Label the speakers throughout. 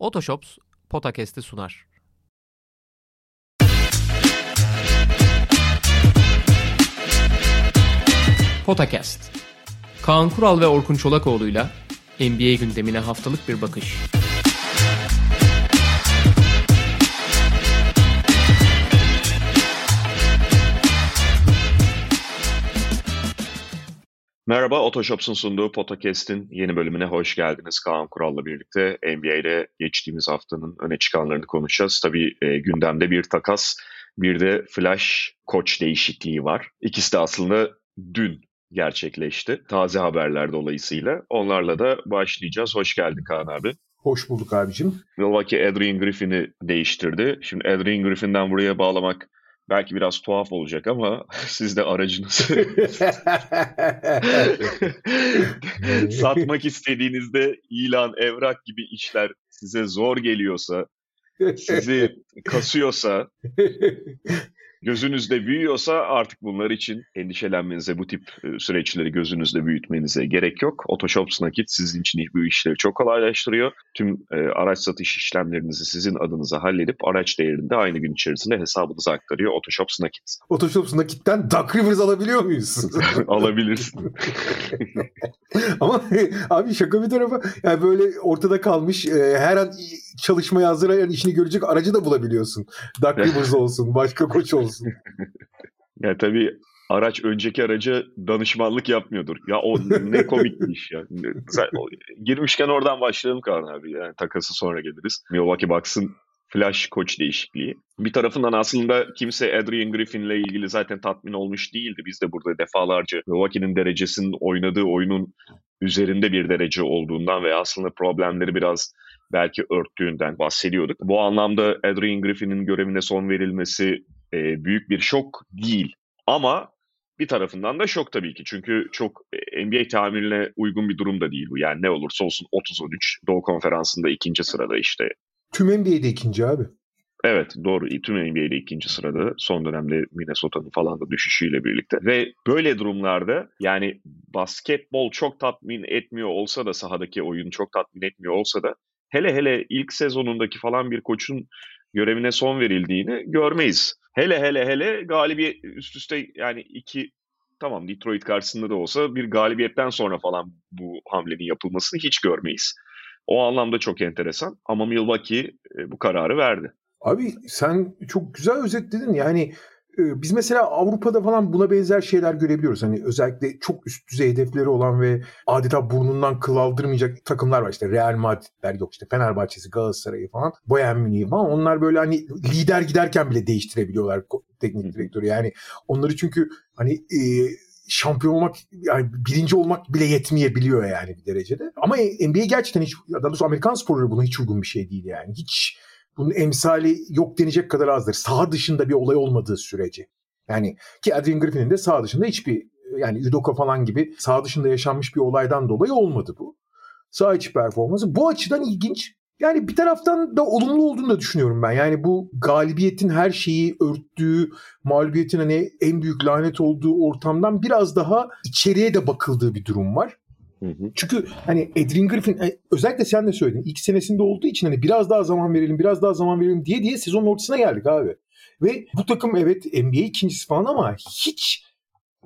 Speaker 1: Otoshops Potakest'i sunar. Potakest. Kaan Kural ve Orkun Çolakoğlu'yla NBA gündemine haftalık bir bakış.
Speaker 2: Merhaba, Otoshops'un sunduğu Podcast'in yeni bölümüne hoş geldiniz. Kaan Kural'la birlikte NBA'de geçtiğimiz haftanın öne çıkanlarını konuşacağız. Tabii e, gündemde bir takas, bir de flash koç değişikliği var. İkisi de aslında dün gerçekleşti. Taze haberler dolayısıyla. Onlarla da başlayacağız. Hoş geldin Kaan abi.
Speaker 3: Hoş bulduk abicim.
Speaker 2: Milwaukee Adrian Griffin'i değiştirdi. Şimdi Adrian Griffin'den buraya bağlamak belki biraz tuhaf olacak ama siz de aracınızı satmak istediğinizde ilan, evrak gibi işler size zor geliyorsa, sizi kasıyorsa gözünüzde büyüyorsa artık bunlar için endişelenmenize, bu tip e, süreçleri gözünüzde büyütmenize gerek yok. Otoshops Nakit sizin için bu işleri çok kolaylaştırıyor. Tüm e, araç satış işlemlerinizi sizin adınıza halledip araç değerini de aynı gün içerisinde hesabınıza aktarıyor Otoshops Nakit.
Speaker 3: Otoshops Nakit'ten Duck Rivers alabiliyor muyuz?
Speaker 2: Alabilirsin.
Speaker 3: Ama abi şaka bir tarafa yani böyle ortada kalmış e, her an çalışmaya hazır yani işini görecek aracı da bulabiliyorsun. Duck Rivers olsun, başka koç olsun.
Speaker 2: ya tabii araç önceki araca danışmanlık yapmıyordur. Ya o ne komik bir iş ya. Girmişken oradan başlayalım Kaan abi. Yani takası sonra geliriz. Milwaukee Bucks'ın flash koç değişikliği. Bir tarafından aslında kimse Adrian Griffin'le ilgili zaten tatmin olmuş değildi. Biz de burada defalarca Milwaukee'nin derecesinin oynadığı oyunun üzerinde bir derece olduğundan ve aslında problemleri biraz belki örttüğünden bahsediyorduk. Bu anlamda Adrian Griffin'in görevine son verilmesi e, büyük bir şok değil. Ama bir tarafından da şok tabii ki. Çünkü çok e, NBA tamirine uygun bir durum da değil bu. Yani ne olursa olsun 30-13 Doğu Konferansı'nda ikinci sırada işte.
Speaker 3: Tüm NBA'de ikinci abi.
Speaker 2: Evet doğru. Tüm NBA'de ikinci sırada. Son dönemde Minnesota'nın falan da düşüşüyle birlikte. Ve böyle durumlarda yani basketbol çok tatmin etmiyor olsa da sahadaki oyun çok tatmin etmiyor olsa da hele hele ilk sezonundaki falan bir koçun görevine son verildiğini görmeyiz. Hele hele hele galibiyet üst üste yani iki tamam Detroit karşısında da olsa bir galibiyetten sonra falan bu hamlenin yapılmasını hiç görmeyiz. O anlamda çok enteresan ama Milwaukee e, bu kararı verdi.
Speaker 3: Abi sen çok güzel özetledin. Yani biz mesela Avrupa'da falan buna benzer şeyler görebiliyoruz. Hani özellikle çok üst düzey hedefleri olan ve adeta burnundan kıl aldırmayacak takımlar var. İşte Real Madrid'ler yok işte Fenerbahçe'si, Galatasaray'ı falan, Bayern Münih'i falan. Onlar böyle hani lider giderken bile değiştirebiliyorlar teknik direktörü. Yani onları çünkü hani e, şampiyon olmak yani birinci olmak bile yetmeyebiliyor yani bir derecede. Ama NBA gerçekten hiç daha doğrusu Amerikan sporları buna hiç uygun bir şey değil yani. Hiç bunun emsali yok denecek kadar azdır. Sağ dışında bir olay olmadığı sürece. Yani ki Adrian Griffin'in de sağ dışında hiçbir yani Udoka falan gibi sağ dışında yaşanmış bir olaydan dolayı olmadı bu. Sağ içi performansı. Bu açıdan ilginç. Yani bir taraftan da olumlu olduğunu da düşünüyorum ben. Yani bu galibiyetin her şeyi örttüğü, mağlubiyetin hani en büyük lanet olduğu ortamdan biraz daha içeriye de bakıldığı bir durum var. Çünkü hani Adrian Griffin e, özellikle sen de söyledin ilk senesinde olduğu için hani biraz daha zaman verelim biraz daha zaman verelim diye diye sezonun ortasına geldik abi. Ve bu takım evet NBA ikincisi falan ama hiç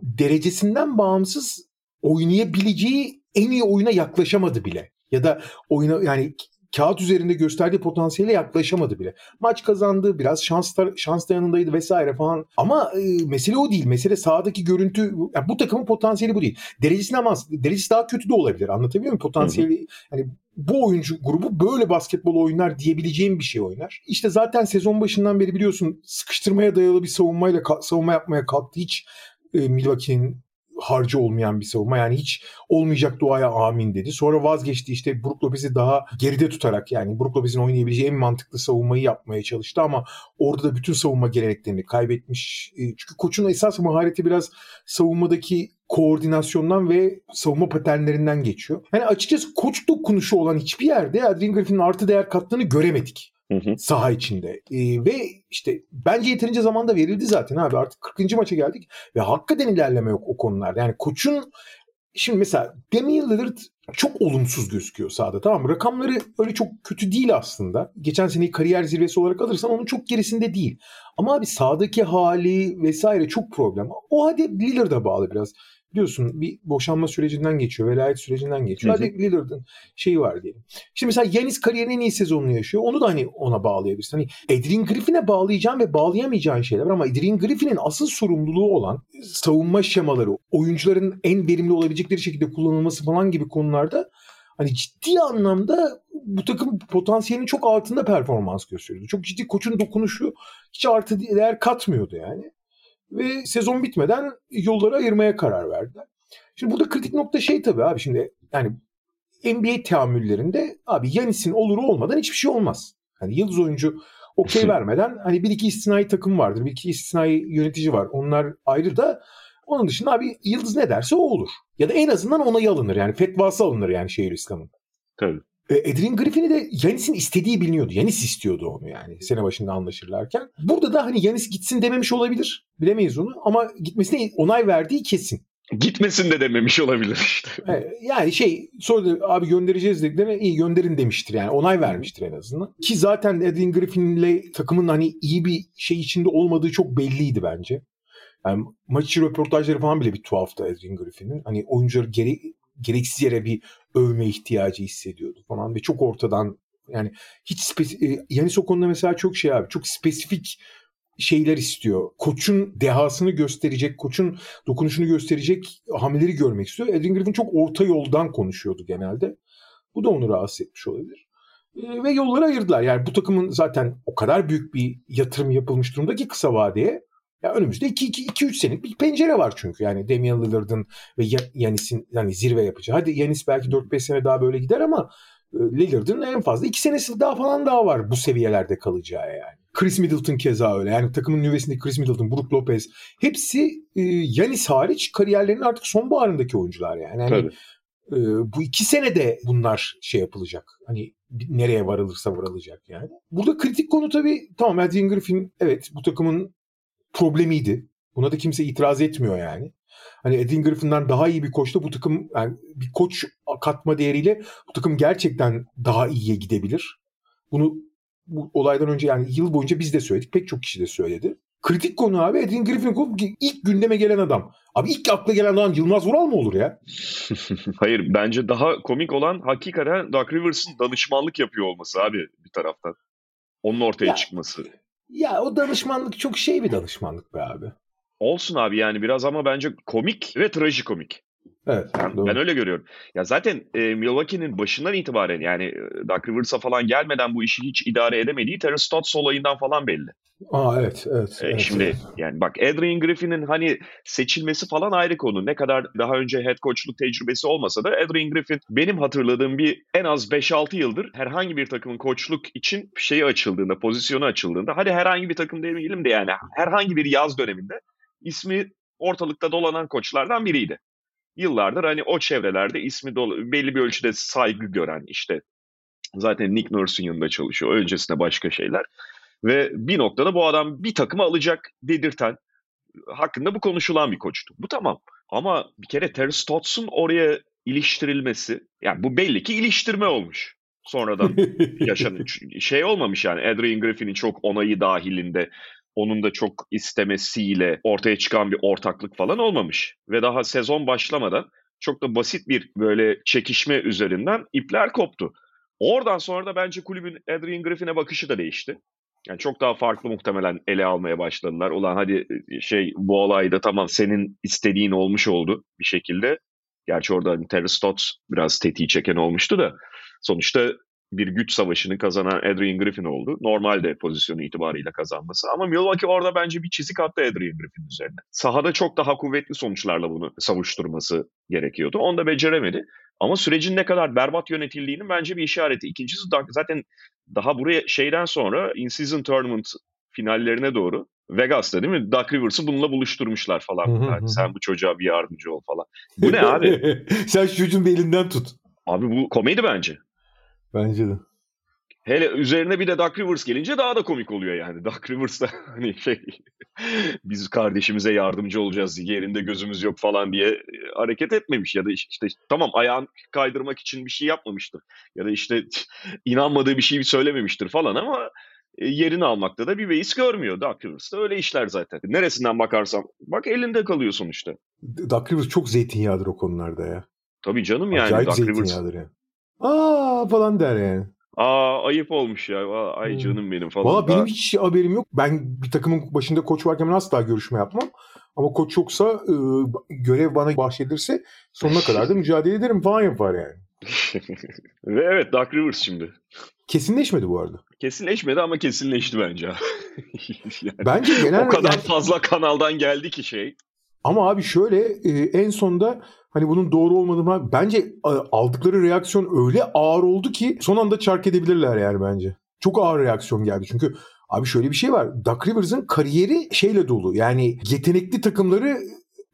Speaker 3: derecesinden bağımsız oynayabileceği en iyi oyuna yaklaşamadı bile. Ya da oyuna yani kağıt üzerinde gösterdiği potansiyele yaklaşamadı bile. Maç kazandı, biraz şans şans da yanındaydı vesaire falan. Ama e, mesele o değil. Mesele sahadaki görüntü. Yani bu takımın potansiyeli bu değil. Derecesine ama derecesi daha kötü de olabilir. Anlatabiliyor muyum? Potansiyeli yani bu oyuncu grubu böyle basketbol oynar diyebileceğim bir şey oynar. İşte zaten sezon başından beri biliyorsun sıkıştırmaya dayalı bir savunmayla savunma yapmaya kalktı. Hiç e, Milwaukee'nin harcı olmayan bir savunma. Yani hiç olmayacak duaya amin dedi. Sonra vazgeçti işte Brook Lopez'i daha geride tutarak yani Brook Lopez'in oynayabileceği en mantıklı savunmayı yapmaya çalıştı ama orada da bütün savunma geleneklerini kaybetmiş. E, çünkü koçun esas mahareti biraz savunmadaki koordinasyondan ve savunma paternlerinden geçiyor. Yani açıkçası koç dokunuşu olan hiçbir yerde Adrian Griffin'in artı değer kattığını göremedik. Saha içinde. Ee, ve işte bence yeterince zamanda verildi zaten abi. Artık 40. maça geldik ve hakikaten ilerleme yok o konularda. Yani koçun Şimdi mesela Damian Lillard çok olumsuz gözüküyor sahada tamam mı? Rakamları öyle çok kötü değil aslında. Geçen seneyi kariyer zirvesi olarak alırsan onun çok gerisinde değil. Ama abi sahadaki hali vesaire çok problem. O hadi Lillard'a bağlı biraz biliyorsun bir boşanma sürecinden geçiyor, velayet sürecinden geçiyor. Hadi Lillard'ın şeyi var diyelim. Şimdi mesela Yanis kariyerinin iyi sezonunu yaşıyor. Onu da hani ona bağlayabilirsin. Hani Adrian Griffin'e bağlayacağın ve bağlayamayacağın şeyler var ama Adrian Griffin'in asıl sorumluluğu olan savunma şemaları, oyuncuların en verimli olabilecekleri şekilde kullanılması falan gibi konularda hani ciddi anlamda bu takım potansiyelinin çok altında performans gösteriyordu. Çok ciddi koçun dokunuşu hiç artı değer katmıyordu yani ve sezon bitmeden yolları ayırmaya karar verdiler. Şimdi burada kritik nokta şey tabii abi şimdi yani NBA teamüllerinde abi Yanis'in oluru olmadan hiçbir şey olmaz. Hani yıldız oyuncu okey vermeden hani bir iki istinai takım vardır. Bir iki istinai yönetici var. Onlar ayrı da onun dışında abi yıldız ne derse o olur. Ya da en azından onayı alınır. Yani fetvası alınır yani şehir İslam'ın.
Speaker 2: Tabii.
Speaker 3: E, Adrian Griffin'i de Yanis'in istediği biliniyordu. Yanis istiyordu onu yani sene başında anlaşırlarken. Burada da hani Yanis gitsin dememiş olabilir. Bilemeyiz onu ama gitmesine onay verdiği kesin.
Speaker 2: Gitmesin de dememiş olabilir işte.
Speaker 3: E, yani şey sonra da abi göndereceğiz dediklerine iyi gönderin demiştir yani onay vermiştir en azından. Ki zaten Adrian Griffin'le takımın hani iyi bir şey içinde olmadığı çok belliydi bence. Yani maç içi röportajları falan bile bir tuhaftı Adrian Griffin'in. Hani oyuncuları geri, gereksiz yere bir övme ihtiyacı hissediyordu falan ve çok ortadan yani hiç spesifik e, Yanis o konuda mesela çok şey abi çok spesifik şeyler istiyor. Koçun dehasını gösterecek, koçun dokunuşunu gösterecek hamleleri görmek istiyor. Adrian Griffin çok orta yoldan konuşuyordu genelde. Bu da onu rahatsız etmiş olabilir. E, ve yolları ayırdılar. Yani bu takımın zaten o kadar büyük bir yatırım yapılmış durumda ki kısa vadeye ya önümüzde 2-3 senelik bir pencere var çünkü. Yani Damian Lillard'ın ve Yanis'in yani zirve yapacağı. Hadi Yanis belki 4-5 sene daha böyle gider ama e, Lillard'ın en fazla 2 senesi daha falan daha var bu seviyelerde kalacağı yani. Chris Middleton keza öyle. Yani takımın nüvesindeki Chris Middleton, Brook Lopez hepsi e, Yanis hariç kariyerlerinin artık sonbaharındaki oyuncular yani. yani e, bu iki senede bunlar şey yapılacak. Hani nereye varılırsa varılacak yani. Burada kritik konu tabii tamam Adrian Griffin evet bu takımın problemiydi. Buna da kimse itiraz etmiyor yani. Hani Edin Griffin'den daha iyi bir koçta bu takım yani bir koç katma değeriyle bu takım gerçekten daha iyiye gidebilir. Bunu bu olaydan önce yani yıl boyunca biz de söyledik. Pek çok kişi de söyledi. Kritik konu abi Edin Griffin ilk gündeme gelen adam. Abi ilk akla gelen adam Yılmaz Vural mı olur ya?
Speaker 2: Hayır bence daha komik olan hakikaten Doug Rivers'ın danışmanlık yapıyor olması abi bir taraftan. Onun ortaya ya, çıkması.
Speaker 3: Ya o danışmanlık çok şey bir danışmanlık be abi.
Speaker 2: Olsun abi yani biraz ama bence komik ve trajikomik.
Speaker 3: Evet.
Speaker 2: Ben, ben öyle görüyorum. Ya zaten e, Milwaukee'nin başından itibaren yani e, Doug Rivers'a falan gelmeden bu işi hiç idare edemediği Terry Stotts olayından falan belli.
Speaker 3: Aa evet evet.
Speaker 2: E,
Speaker 3: evet
Speaker 2: şimdi
Speaker 3: evet.
Speaker 2: yani bak Adrian Griffin'in hani seçilmesi falan ayrı konu. Ne kadar daha önce head coachluk tecrübesi olmasa da Adrian Griffin benim hatırladığım bir en az 5-6 yıldır herhangi bir takımın koçluk için şeyi açıldığında, pozisyonu açıldığında hadi herhangi bir takım demeyelim de yani herhangi bir yaz döneminde ismi ortalıkta dolanan koçlardan biriydi yıllardır hani o çevrelerde ismi dolu, belli bir ölçüde saygı gören işte zaten Nick Nurse'un yanında çalışıyor. Öncesinde başka şeyler. Ve bir noktada bu adam bir takımı alacak dedirten hakkında bu konuşulan bir koçtu. Bu tamam. Ama bir kere Terry Stotts'un oraya iliştirilmesi yani bu belli ki iliştirme olmuş. Sonradan yaşanan şey olmamış yani Adrian Griffin'in çok onayı dahilinde onun da çok istemesiyle ortaya çıkan bir ortaklık falan olmamış. Ve daha sezon başlamadan çok da basit bir böyle çekişme üzerinden ipler koptu. Oradan sonra da bence kulübün Adrian Griffin'e bakışı da değişti. Yani çok daha farklı muhtemelen ele almaya başladılar. Ulan hadi şey bu olayda tamam senin istediğin olmuş oldu bir şekilde. Gerçi orada hani Terry Stotts biraz tetiği çeken olmuştu da sonuçta bir güç savaşını kazanan Adrian Griffin oldu. Normalde pozisyonu itibariyle kazanması. Ama Milwaukee orada bence bir çizik attı Adrian Griffin üzerine. Sahada çok daha kuvvetli sonuçlarla bunu savuşturması gerekiyordu. Onu da beceremedi. Ama sürecin ne kadar berbat yönetildiğinin bence bir işareti. İkincisi zaten daha buraya şeyden sonra in-season tournament finallerine doğru Vegas'ta değil mi? Duck Rivers'ı bununla buluşturmuşlar falan. yani sen bu çocuğa bir yardımcı ol falan. Bu ne abi?
Speaker 3: sen şu çocuğun bir elinden tut.
Speaker 2: Abi bu komedi bence.
Speaker 3: Bence de.
Speaker 2: Hele üzerine bir de Duck Rivers gelince daha da komik oluyor yani. Duck Rivers da hani şey biz kardeşimize yardımcı olacağız yerinde gözümüz yok falan diye e, hareket etmemiş ya da işte tamam ayağın kaydırmak için bir şey yapmamıştır ya da işte inanmadığı bir şey söylememiştir falan ama e, yerini almakta da bir beis görmüyor. Duck Rivers da öyle işler zaten. Neresinden bakarsam bak elinde kalıyor sonuçta.
Speaker 3: Duck Rivers çok zeytinyağıdır o konularda ya.
Speaker 2: Tabii canım yani.
Speaker 3: Acayip
Speaker 2: Duck
Speaker 3: Rivers... yani. Aa falan der yani.
Speaker 2: Aa ayıp olmuş ya. Ay hmm. canım benim falan.
Speaker 3: Valla benim hiç haberim yok. Ben bir takımın başında koç varken ben asla görüşme yapmam. Ama koç yoksa e, görev bana bahşedilirse sonuna kadar da mücadele ederim falan yapar yani.
Speaker 2: Ve evet Duck Rivers şimdi.
Speaker 3: Kesinleşmedi bu arada.
Speaker 2: Kesinleşmedi ama kesinleşti bence.
Speaker 3: yani, bence genel...
Speaker 2: O kadar yani... fazla kanaldan geldi ki şey.
Speaker 3: Ama abi şöyle e, en sonda hani bunun doğru olmadığını bence e, aldıkları reaksiyon öyle ağır oldu ki son anda çark edebilirler yani bence. Çok ağır reaksiyon geldi çünkü abi şöyle bir şey var. Duck Rivers'ın kariyeri şeyle dolu. Yani yetenekli takımları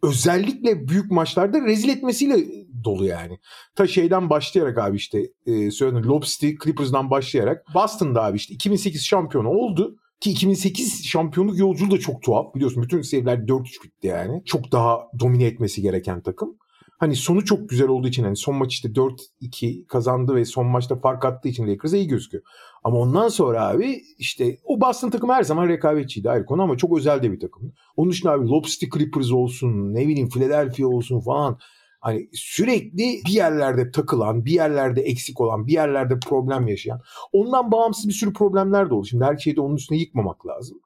Speaker 3: özellikle büyük maçlarda rezil etmesiyle dolu yani. Ta şeyden başlayarak abi işte e, söyledim Lob City Clippers'dan başlayarak Boston'da abi işte 2008 şampiyonu oldu. Ki 2008 şampiyonluk yolculuğu da çok tuhaf. Biliyorsun bütün seriler 4-3 bitti yani. Çok daha domine etmesi gereken takım. Hani sonu çok güzel olduğu için hani son maç işte 4-2 kazandı ve son maçta fark attığı için Lakers'a iyi gözüküyor. Ama ondan sonra abi işte o Boston takımı her zaman rekabetçiydi ayrı konu ama çok özel de bir takım. Onun dışında abi Lob City Clippers olsun ne bileyim Philadelphia olsun falan Hani sürekli bir yerlerde takılan, bir yerlerde eksik olan, bir yerlerde problem yaşayan. Ondan bağımsız bir sürü problemler de oldu. Şimdi her şeyi de onun üstüne yıkmamak lazım.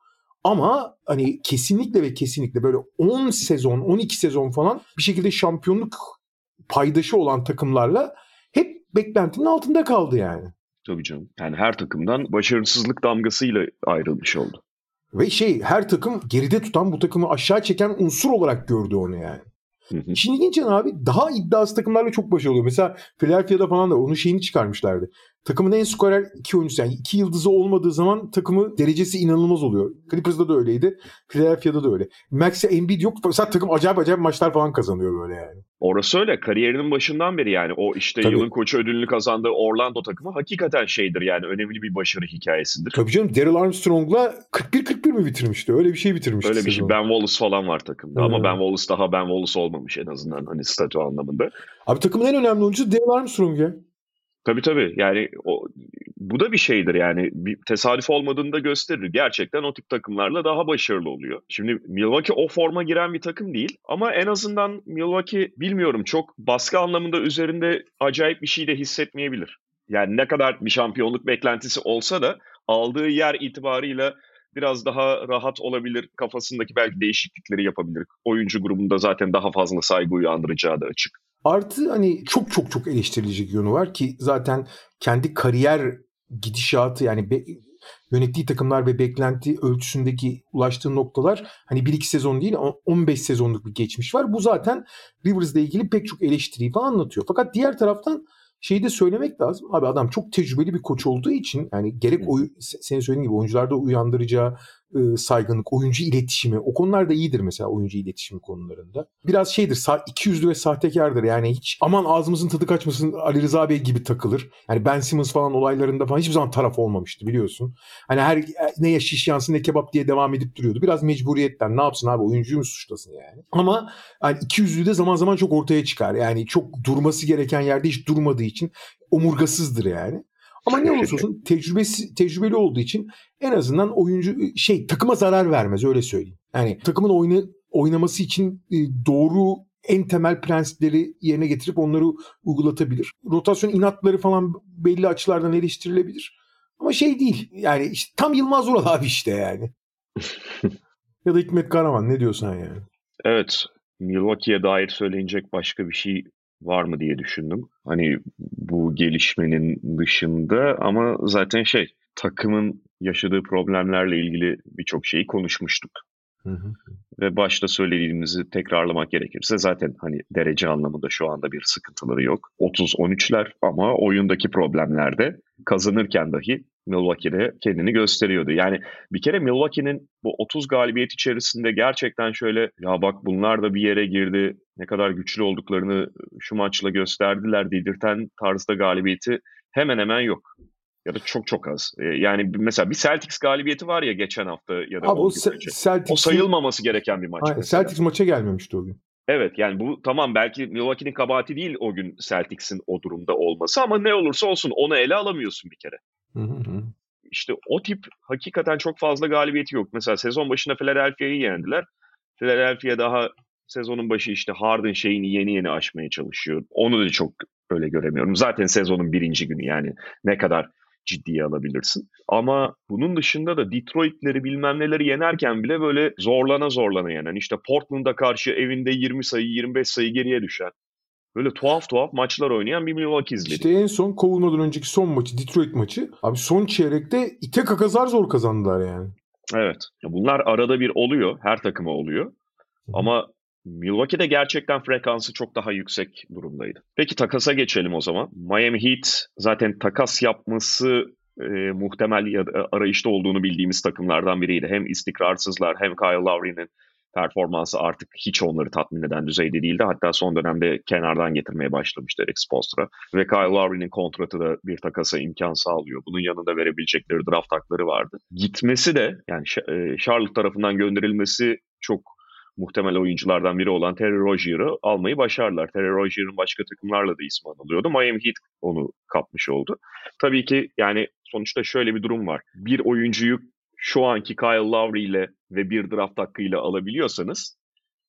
Speaker 3: Ama hani kesinlikle ve kesinlikle böyle 10 sezon, 12 sezon falan bir şekilde şampiyonluk paydaşı olan takımlarla hep beklentinin altında kaldı yani.
Speaker 2: Tabii canım. Yani her takımdan başarısızlık damgasıyla ayrılmış oldu.
Speaker 3: Ve şey her takım geride tutan bu takımı aşağı çeken unsur olarak gördü onu yani. İşin ilginç abi daha iddiasız takımlarla çok başarılı oluyor. Mesela Philadelphia'da falan da onun şeyini çıkarmışlardı. Takımın en skorer iki oyuncusu yani iki yıldızı olmadığı zaman takımı derecesi inanılmaz oluyor. Clippers'da da öyleydi. Philadelphia'da da öyle. Max'e Embiid yok. Fakat takım acayip acayip maçlar falan kazanıyor böyle yani.
Speaker 2: Orası öyle. Kariyerinin başından beri yani o işte Tabii. yılın koçu ödülünü kazandığı Orlando takımı hakikaten şeydir yani önemli bir başarı hikayesidir.
Speaker 3: Tabii canım Daryl Armstrong'la 41-41 mi bitirmişti? Öyle bir şey bitirmişti.
Speaker 2: Öyle bir şey. Ben Wallace falan var takımda hmm. ama Ben Wallace daha Ben Wallace olmamış en azından hani statü anlamında.
Speaker 3: Abi takımın en önemli oyuncusu Daryl Armstrong ya.
Speaker 2: Tabii tabii. Yani o, bu da bir şeydir yani bir tesadüf olmadığını da gösterir. Gerçekten o tip takımlarla daha başarılı oluyor. Şimdi Milwaukee o forma giren bir takım değil ama en azından Milwaukee bilmiyorum çok baskı anlamında üzerinde acayip bir şey de hissetmeyebilir. Yani ne kadar bir şampiyonluk beklentisi olsa da aldığı yer itibarıyla biraz daha rahat olabilir. Kafasındaki belki değişiklikleri yapabilir. Oyuncu grubunda zaten daha fazla saygı uyandıracağı da açık.
Speaker 3: Artı hani çok çok çok eleştirilecek yönü var ki zaten kendi kariyer gidişatı yani be, yönettiği takımlar ve beklenti ölçüsündeki ulaştığı noktalar hani 1-2 sezon değil 15 sezonluk bir geçmiş var. Bu zaten Rivers'la ilgili pek çok eleştiriyi falan anlatıyor. Fakat diğer taraftan şeyi de söylemek lazım. Abi adam çok tecrübeli bir koç olduğu için yani gerek oy, senin söylediğin gibi oyuncularda uyandıracağı e, saygınlık, oyuncu iletişimi o konularda iyidir mesela oyuncu iletişimi konularında. Biraz şeydir sa- iki yüzlü ve sahtekardır yani hiç aman ağzımızın tadı kaçmasın Ali Rıza Bey gibi takılır. Yani Ben Simmons falan olaylarında falan hiçbir zaman taraf olmamıştı biliyorsun. Hani her ne ya şiş yansın ne kebap diye devam edip duruyordu. Biraz mecburiyetten ne yapsın abi oyuncuyu mu suçlasın yani. Ama hani iki yüzlü de zaman zaman çok ortaya çıkar. Yani çok durması gereken yerde hiç durmadığı için omurgasızdır yani. Ama ne olursa olsun tecrübesi tecrübeli olduğu için en azından oyuncu şey takıma zarar vermez öyle söyleyeyim. Yani takımın oyunu oynaması için doğru en temel prensipleri yerine getirip onları uygulatabilir. Rotasyon inatları falan belli açılardan eleştirilebilir. Ama şey değil. Yani işte tam Yılmaz Vural abi işte yani. ya da Hikmet Karaman ne diyorsun yani?
Speaker 2: Evet. Milwaukee'ye dair söyleyecek başka bir şey var mı diye düşündüm. Hani bu gelişmenin dışında ama zaten şey takımın yaşadığı problemlerle ilgili birçok şeyi konuşmuştuk. Hı hı. Ve başta söylediğimizi tekrarlamak gerekirse zaten hani derece anlamında şu anda bir sıkıntıları yok. 30-13'ler ama oyundaki problemlerde kazanırken dahi Milwaukee'de kendini gösteriyordu. Yani bir kere Milwaukee'nin bu 30 galibiyet içerisinde gerçekten şöyle ya bak bunlar da bir yere girdi ne kadar güçlü olduklarını şu maçla gösterdiler dedirten tarzda galibiyeti hemen hemen yok. Ya da çok çok az. E, yani mesela bir Celtics galibiyeti var ya geçen hafta ya da
Speaker 3: Abi o,
Speaker 2: Celtics o sayılmaması gereken bir maç.
Speaker 3: Aynen, Celtics maça gelmemişti o gün.
Speaker 2: Evet yani bu tamam belki Milwaukee'nin kabahati değil o gün Celtics'in o durumda olması ama ne olursa olsun onu ele alamıyorsun bir kere. İşte o tip hakikaten çok fazla galibiyeti yok. Mesela sezon başında Philadelphia'yı yendiler. Philadelphia daha sezonun başı işte Harden şeyini yeni yeni aşmaya çalışıyor. Onu da çok öyle göremiyorum. Zaten sezonun birinci günü yani ne kadar ciddiye alabilirsin. Ama bunun dışında da Detroit'leri bilmem neleri yenerken bile böyle zorlana zorlana yenen. işte Portland'a karşı evinde 20 sayı 25 sayı geriye düşen. Böyle tuhaf tuhaf maçlar oynayan bir Milwaukee izledik.
Speaker 3: İşte en son kovulmadan önceki son maçı Detroit maçı. Abi son çeyrekte ite kakazar zor kazandılar yani.
Speaker 2: Evet. Bunlar arada bir oluyor. Her takıma oluyor. Ama Milwaukee'de gerçekten frekansı çok daha yüksek durumdaydı. Peki takasa geçelim o zaman. Miami Heat zaten takas yapması e, muhtemel ya da arayışta olduğunu bildiğimiz takımlardan biriydi. Hem istikrarsızlar hem Kyle Lowry'nin performansı artık hiç onları tatmin eden düzeyde değildi. Hatta son dönemde kenardan getirmeye başlamıştı Eric Spoelstra. Ve Kyle Lowry'nin kontratı da bir takasa imkan sağlıyor. Bunun yanında verebilecekleri draft hakları vardı. Gitmesi de yani e, Charlotte tarafından gönderilmesi çok muhtemel oyunculardan biri olan Terry Rozier'ı almayı başardılar. Terry Rozier'ın başka takımlarla da ismi anılıyordu. Miami Heat onu kapmış oldu. Tabii ki yani sonuçta şöyle bir durum var. Bir oyuncuyu şu anki Kyle Lowry ile ve bir draft hakkıyla alabiliyorsanız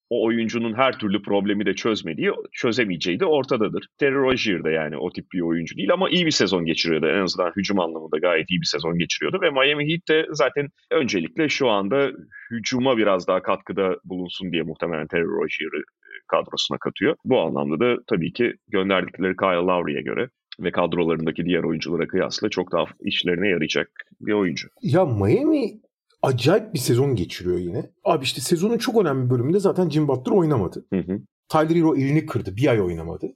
Speaker 2: o oyuncunun her türlü problemi de çözmediği, çözemeyeceği de ortadadır. Terry Rozier de yani o tip bir oyuncu değil ama iyi bir sezon geçiriyordu. En azından hücum anlamında gayet iyi bir sezon geçiriyordu ve Miami Heat de zaten öncelikle şu anda hücuma biraz daha katkıda bulunsun diye muhtemelen Terry Rozier'ı e, kadrosuna katıyor. Bu anlamda da tabii ki gönderdikleri Kyle Lowry'e göre ve kadrolarındaki diğer oyunculara kıyasla çok daha işlerine yarayacak bir oyuncu.
Speaker 3: Ya Miami acayip bir sezon geçiriyor yine. Abi işte sezonun çok önemli bölümünde zaten Jim Butler oynamadı.
Speaker 2: Hı hı.
Speaker 3: Tyler Hero elini kırdı. Bir ay oynamadı.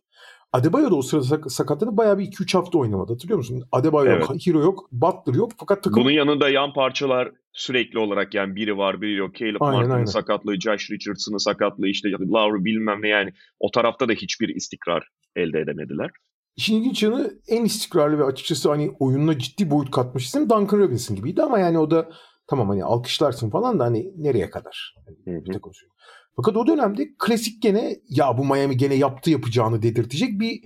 Speaker 3: Adebayo da o sırada sakatladı. Bayağı bir 2-3 hafta oynamadı. Hatırlıyor musun? Adebayo evet. yok, Hero yok, Butler yok. Fakat takım...
Speaker 2: Bunun yanında yan parçalar sürekli olarak yani biri var biri yok. Caleb Martin'in sakatlığı, Josh Richardson'ın sakatlığı işte Lowry bilmem ne yani. O tarafta da hiçbir istikrar elde edemediler.
Speaker 3: İşin ilginç yanı en istikrarlı ve açıkçası hani oyununa ciddi boyut katmış isim Duncan Robinson gibiydi ama yani o da Tamam hani alkışlarsın falan da hani nereye kadar? Hani Fakat o dönemde klasik gene ya bu Miami gene yaptı yapacağını dedirtecek bir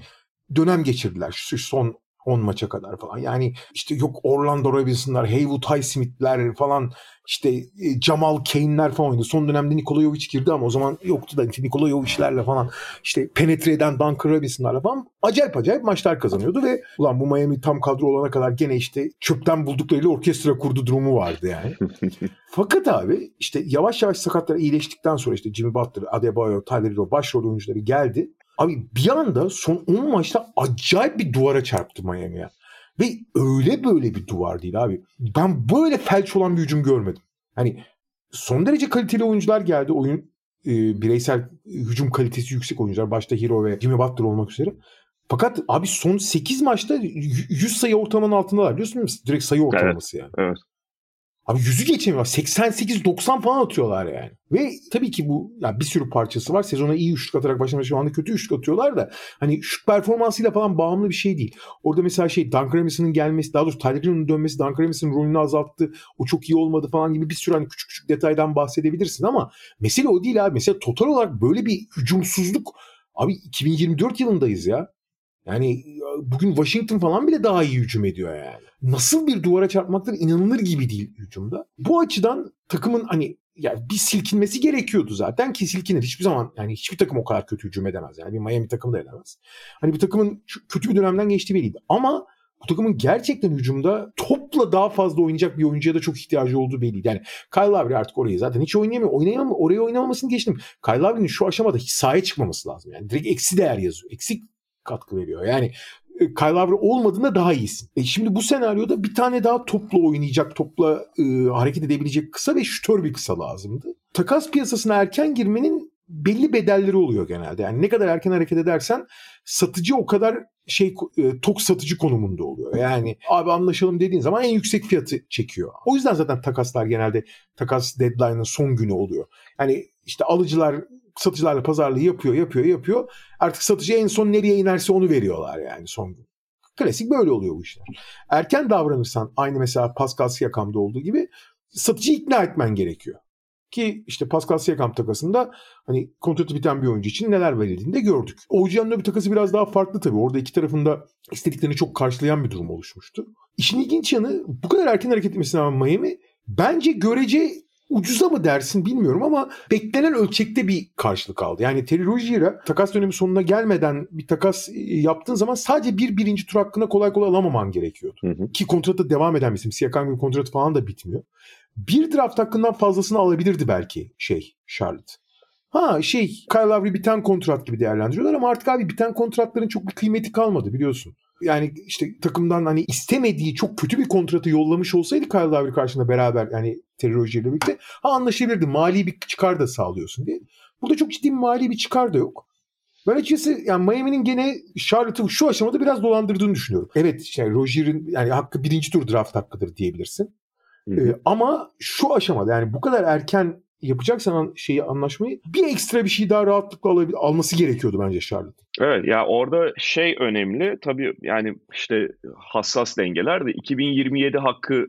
Speaker 3: dönem geçirdiler. Şu son 10 maça kadar falan. Yani işte yok Orlando Robinson'lar, Haywood Highsmith'ler falan işte e, Jamal Kane'ler falan oynadı. Son dönemde Nikola Jovic girdi ama o zaman yoktu da Nikola Jovic'lerle falan işte penetre eden Duncan Robinson'larla falan acayip acayip maçlar kazanıyordu ve ulan bu Miami tam kadro olana kadar gene işte çöpten bulduklarıyla orkestra kurdu durumu vardı yani. Fakat abi işte yavaş yavaş sakatlar iyileştikten sonra işte Jimmy Butler, Adebayo, Tyler Hero başrol oyuncuları geldi. Abi bir anda son 10 maçta acayip bir duvara çarptı Miami'ye. Ve öyle böyle bir duvar değil abi. Ben böyle felç olan bir hücum görmedim. Hani son derece kaliteli oyuncular geldi. Oyun e, bireysel hücum kalitesi yüksek oyuncular. Başta Hero ve Jimmy Butler olmak üzere. Fakat abi son 8 maçta 100 sayı ortalamanın altındalar biliyorsun değil mi? Direkt sayı ortalaması
Speaker 2: evet,
Speaker 3: yani.
Speaker 2: Evet.
Speaker 3: Abi yüzü geçemiyor. 88-90 falan atıyorlar yani. Ve tabii ki bu yani bir sürü parçası var. Sezona iyi üçlük atarak başlamış şu anda kötü üçlük atıyorlar da hani şut performansıyla falan bağımlı bir şey değil. Orada mesela şey Robinson'ın gelmesi daha doğrusu Tyler dönmesi Duncan Robinson'ın rolünü azalttı. O çok iyi olmadı falan gibi bir sürü hani küçük küçük detaydan bahsedebilirsin ama mesele o değil abi. Mesela total olarak böyle bir hücumsuzluk abi 2024 yılındayız ya. Yani bugün Washington falan bile daha iyi hücum ediyor yani. Nasıl bir duvara çarpmaktır inanılır gibi değil hücumda. Bu açıdan takımın hani yani bir silkinmesi gerekiyordu zaten ki silkinir. Hiçbir zaman yani hiçbir takım o kadar kötü hücum edemez. Yani bir Miami takımı da edemez. Hani bir takımın kötü bir dönemden geçtiği belliydi. Ama bu takımın gerçekten hücumda topla daha fazla oynayacak bir oyuncuya da çok ihtiyacı olduğu belliydi. Yani Kyle Lowry artık orayı zaten hiç oynayamıyor. Oynayamıyor. Oraya oynamamasını geçtim. Kyle Lowry'nin şu aşamada hiç sahaya çıkmaması lazım. Yani direkt eksi değer yazıyor. Eksik katkı veriyor. Yani e, Kyle Lowry olmadığında daha iyisin. E şimdi bu senaryoda bir tane daha topla oynayacak, topla e, hareket edebilecek kısa ve şütör bir kısa lazımdı. Takas piyasasına erken girmenin belli bedelleri oluyor genelde. Yani ne kadar erken hareket edersen satıcı o kadar şey e, tok satıcı konumunda oluyor. Yani abi anlaşalım dediğin zaman en yüksek fiyatı çekiyor. O yüzden zaten takaslar genelde takas deadline'ın son günü oluyor. Yani işte alıcılar satıcılarla pazarlığı yapıyor, yapıyor, yapıyor. Artık satıcı en son nereye inerse onu veriyorlar yani son gün. Klasik böyle oluyor bu işler. Erken davranırsan aynı mesela Pascal Siakam'da olduğu gibi satıcı ikna etmen gerekiyor. Ki işte Pascal Siakam takasında hani kontratı biten bir oyuncu için neler verildiğini de gördük. OG'nin bir takası biraz daha farklı tabii. Orada iki tarafında istediklerini çok karşılayan bir durum oluşmuştu. İşin ilginç yanı bu kadar erken hareket etmesine rağmen Miami bence görece ucuza mı dersin bilmiyorum ama beklenen ölçekte bir karşılık aldı. Yani Terry Rozier'a takas dönemi sonuna gelmeden bir takas e, yaptığın zaman sadece bir birinci tur hakkında kolay kolay alamaman gerekiyordu.
Speaker 2: Hı hı.
Speaker 3: Ki kontratı devam eden bir isim. Siakam gibi kontratı falan da bitmiyor. Bir draft hakkından fazlasını alabilirdi belki şey Charlotte. Ha şey Kyle Lowry biten kontrat gibi değerlendiriyorlar ama artık abi biten kontratların çok bir kıymeti kalmadı biliyorsun. Yani işte takımdan hani istemediği çok kötü bir kontratı yollamış olsaydı Kyle Lowry karşısında beraber yani Terry Rozier ile birlikte ha anlaşabilirdi. Mali bir çıkar da sağlıyorsun diye. Burada çok ciddi bir mali bir çıkar da yok. Ben açıkçası yani Miami'nin gene Charlotte'ı şu aşamada biraz dolandırdığını düşünüyorum. Evet işte Rozier'in yani hakkı birinci tur draft hakkıdır diyebilirsin.
Speaker 2: Hı hı.
Speaker 3: Ee, ama şu aşamada yani bu kadar erken yapacaksan şeyi anlaşmayı bir ekstra bir şey daha rahatlıkla alabil- alması gerekiyordu bence Charlotte.
Speaker 2: Evet ya orada şey önemli tabii yani işte hassas dengeler de 2027 hakkı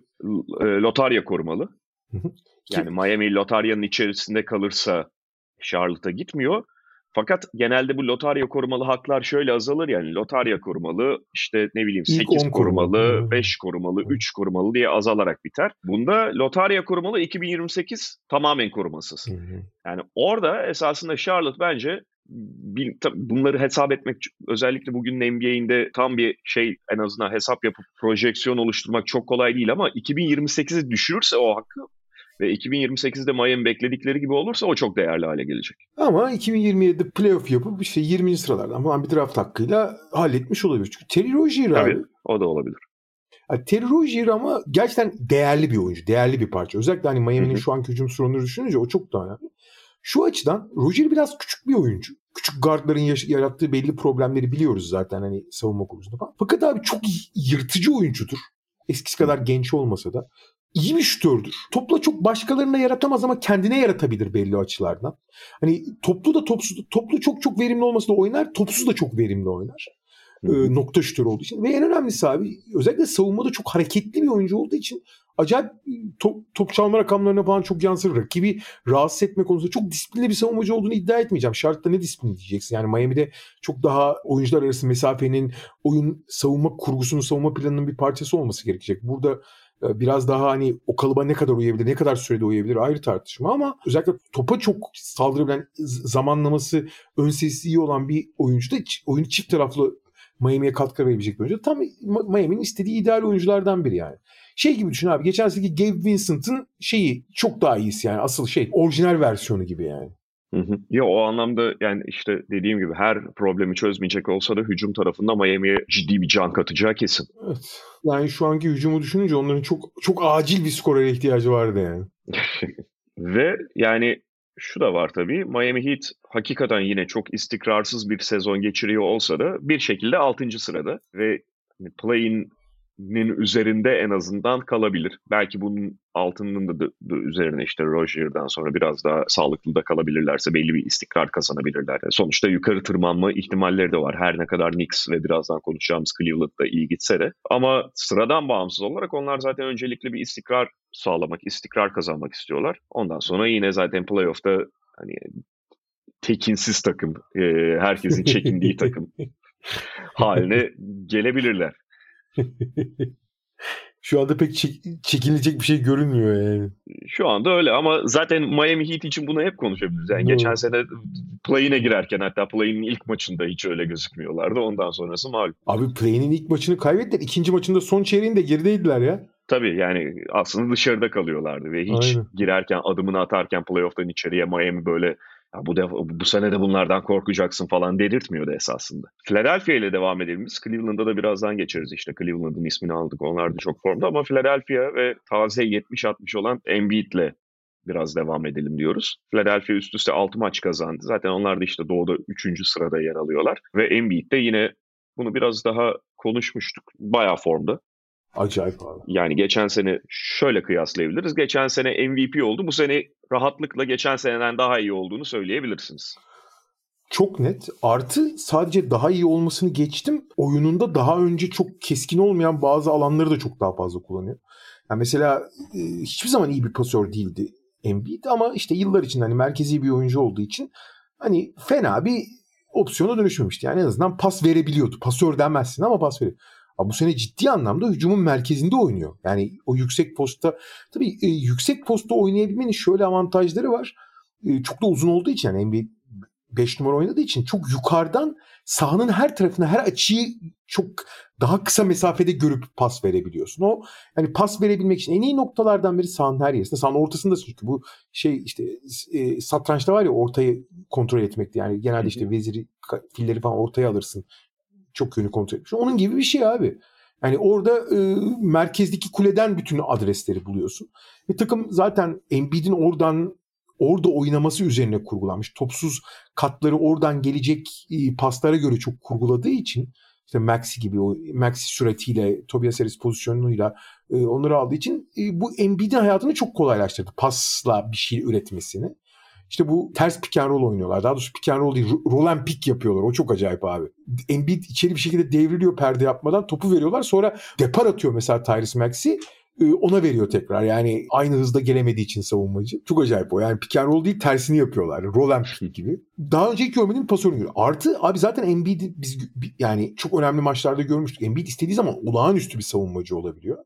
Speaker 2: e, lotarya korumalı.
Speaker 3: Hı hı.
Speaker 2: Yani Miami lotaryanın içerisinde kalırsa Charlotte'a gitmiyor. Fakat genelde bu lotarya korumalı haklar şöyle azalır yani lotarya korumalı işte ne bileyim
Speaker 3: İlk
Speaker 2: 8
Speaker 3: on korumalı.
Speaker 2: korumalı,
Speaker 3: Hı.
Speaker 2: 5 korumalı,
Speaker 3: Hı.
Speaker 2: 3 korumalı diye azalarak biter. Bunda lotarya korumalı 2028 tamamen korumasız. Yani orada esasında Charlotte bence bunları hesap etmek özellikle bugünün NBA'inde tam bir şey en azından hesap yapıp projeksiyon oluşturmak çok kolay değil ama 2028'i düşürürse o hakkı ve 2028'de Miami bekledikleri gibi olursa o çok değerli hale gelecek.
Speaker 3: Ama 2027'de playoff yapıp işte 20. sıralardan falan bir draft hakkıyla halletmiş olabilir. Çünkü Terry Rozier abi.
Speaker 2: Tabii o da olabilir.
Speaker 3: Yani Terry Rozier ama gerçekten değerli bir oyuncu. Değerli bir parça. Özellikle hani Miami'nin şu anki hücum sorunları düşününce o çok daha önemli. Şu açıdan Rozier biraz küçük bir oyuncu. Küçük guardların yarattığı belli problemleri biliyoruz zaten hani savunma konusunda falan. Fakat abi çok yırtıcı oyuncudur. Eskisi kadar genç olmasa da. İyi bir şutördür. Topla çok başkalarına yaratamaz ama kendine yaratabilir belli açılardan. Hani toplu da topsuz, toplu çok çok verimli olmasa da oynar, topsuz da çok verimli oynar
Speaker 2: Hı hı.
Speaker 3: e, nokta şütörü olduğu için. Ve en önemlisi abi özellikle savunmada çok hareketli bir oyuncu olduğu için acayip e, top, top çalma rakamlarına falan çok yansır. Rakibi rahatsız etme konusunda çok disiplinli bir savunmacı olduğunu iddia etmeyeceğim. Şartta ne disiplin diyeceksin. Yani Miami'de çok daha oyuncular arası mesafenin oyun savunma kurgusunun savunma planının bir parçası olması gerekecek. Burada biraz daha hani o kalıba ne kadar uyabilir, ne kadar sürede uyabilir ayrı tartışma ama özellikle topa çok saldırabilen zamanlaması ön sesi iyi olan bir oyuncu da oyunu çift taraflı Miami'ye katkı verebilecek bir oyuncu. Tam Miami'nin istediği ideal oyunculardan biri yani. Şey gibi düşün abi. Geçen seneki Gabe Vincent'ın şeyi çok daha iyisi yani. Asıl şey orijinal versiyonu gibi yani.
Speaker 2: Hı hı. Ya o anlamda yani işte dediğim gibi her problemi çözmeyecek olsa da hücum tarafında Miami'ye ciddi bir can katacağı kesin.
Speaker 3: Evet. Yani şu anki hücumu düşününce onların çok çok acil bir skorere ihtiyacı vardı yani.
Speaker 2: Ve yani şu da var tabii. Miami Heat hakikaten yine çok istikrarsız bir sezon geçiriyor olsa da bir şekilde 6. sırada ve play-in'in üzerinde en azından kalabilir. Belki bunun altının da, da- da üzerine işte Rozier'dan sonra biraz daha sağlıklı da kalabilirlerse belli bir istikrar kazanabilirler. Sonuçta yukarı tırmanma ihtimalleri de var. Her ne kadar Knicks ve birazdan konuşacağımız Cleveland'da iyi gitse de. Ama sıradan bağımsız olarak onlar zaten öncelikle bir istikrar sağlamak, istikrar kazanmak istiyorlar. Ondan sonra yine zaten playoff'ta hani tekinsiz takım, herkesin çekindiği takım haline gelebilirler.
Speaker 3: Şu anda pek çek- çekinilecek bir şey görünmüyor yani.
Speaker 2: Şu anda öyle ama zaten Miami Heat için bunu hep konuşabiliriz. Yani
Speaker 3: Doğru.
Speaker 2: geçen sene play-in'e girerken hatta play-in'in ilk maçında hiç öyle gözükmüyorlardı. Ondan sonrası malum.
Speaker 3: Abi play'inin ilk maçını kaybettiler. İkinci maçında son çeyreğinde gerideydiler ya.
Speaker 2: Tabii yani aslında dışarıda kalıyorlardı ve hiç
Speaker 3: Aynen.
Speaker 2: girerken adımını atarken playoff'tan içeriye Miami böyle ya bu defa, bu sene de bunlardan korkacaksın falan dedirtmiyordu esasında. Philadelphia ile devam edelim biz. Cleveland'da da birazdan geçeriz işte. Cleveland'ın ismini aldık. Onlar da çok formda ama Philadelphia ve taze 70-60 olan Embiid'le biraz devam edelim diyoruz. Philadelphia üst üste 6 maç kazandı. Zaten onlar da işte doğuda 3. sırada yer alıyorlar. Ve Embiid de yine bunu biraz daha konuşmuştuk. Bayağı formda.
Speaker 3: Acayip abi.
Speaker 2: Yani geçen sene şöyle kıyaslayabiliriz. Geçen sene MVP oldu. Bu sene rahatlıkla geçen seneden daha iyi olduğunu söyleyebilirsiniz.
Speaker 3: Çok net. Artı sadece daha iyi olmasını geçtim. Oyununda daha önce çok keskin olmayan bazı alanları da çok daha fazla kullanıyor. Yani mesela e, hiçbir zaman iyi bir pasör değildi Embiid ama işte yıllar için hani merkezi bir oyuncu olduğu için hani fena bir opsiyona dönüşmemişti. Yani en azından pas verebiliyordu. Pasör demezsin ama pas veriyor. Ama bu sene ciddi anlamda hücumun merkezinde oynuyor. Yani o yüksek posta tabii e, yüksek posta oynayabilmenin şöyle avantajları var. E, çok da uzun olduğu için yani NBA 5 numara oynadığı için çok yukarıdan sahanın her tarafına her açıyı çok daha kısa mesafede görüp pas verebiliyorsun. O yani pas verebilmek için en iyi noktalardan biri sahanın her yerinde. Sahanın ortasında çünkü bu şey işte e, satrançta var ya ortayı kontrol etmekti. Yani genelde işte veziri filleri falan ortaya alırsın. Çok yönü kontrol etmiş. Onun gibi bir şey abi. Yani orada e, merkezdeki kuleden bütün adresleri buluyorsun. Ve takım zaten Embiid'in oradan orada oynaması üzerine kurgulanmış. Topsuz katları oradan gelecek e, paslara göre çok kurguladığı için işte Maxi gibi o Maxi süratiyle Tobias Harris pozisyonuyla e, onları aldığı için e, bu Embiid'in hayatını çok kolaylaştırdı. Pasla bir şey üretmesini. İşte bu ters pick and roll oynuyorlar. Daha doğrusu pick and roll değil, roll and pick yapıyorlar. O çok acayip abi. Embiid içeri bir şekilde devriliyor perde yapmadan. Topu veriyorlar. Sonra depar atıyor mesela Tyrese Maxey ona veriyor tekrar. Yani aynı hızda gelemediği için savunmacı. Çok acayip o. Yani pick and roll değil tersini yapıyorlar. Roll and pick gibi. Daha önceki görmediğim pasörünü görüyor. Artı abi zaten Embiid biz yani çok önemli maçlarda görmüştük. Embiid istediği zaman olağanüstü bir savunmacı olabiliyor.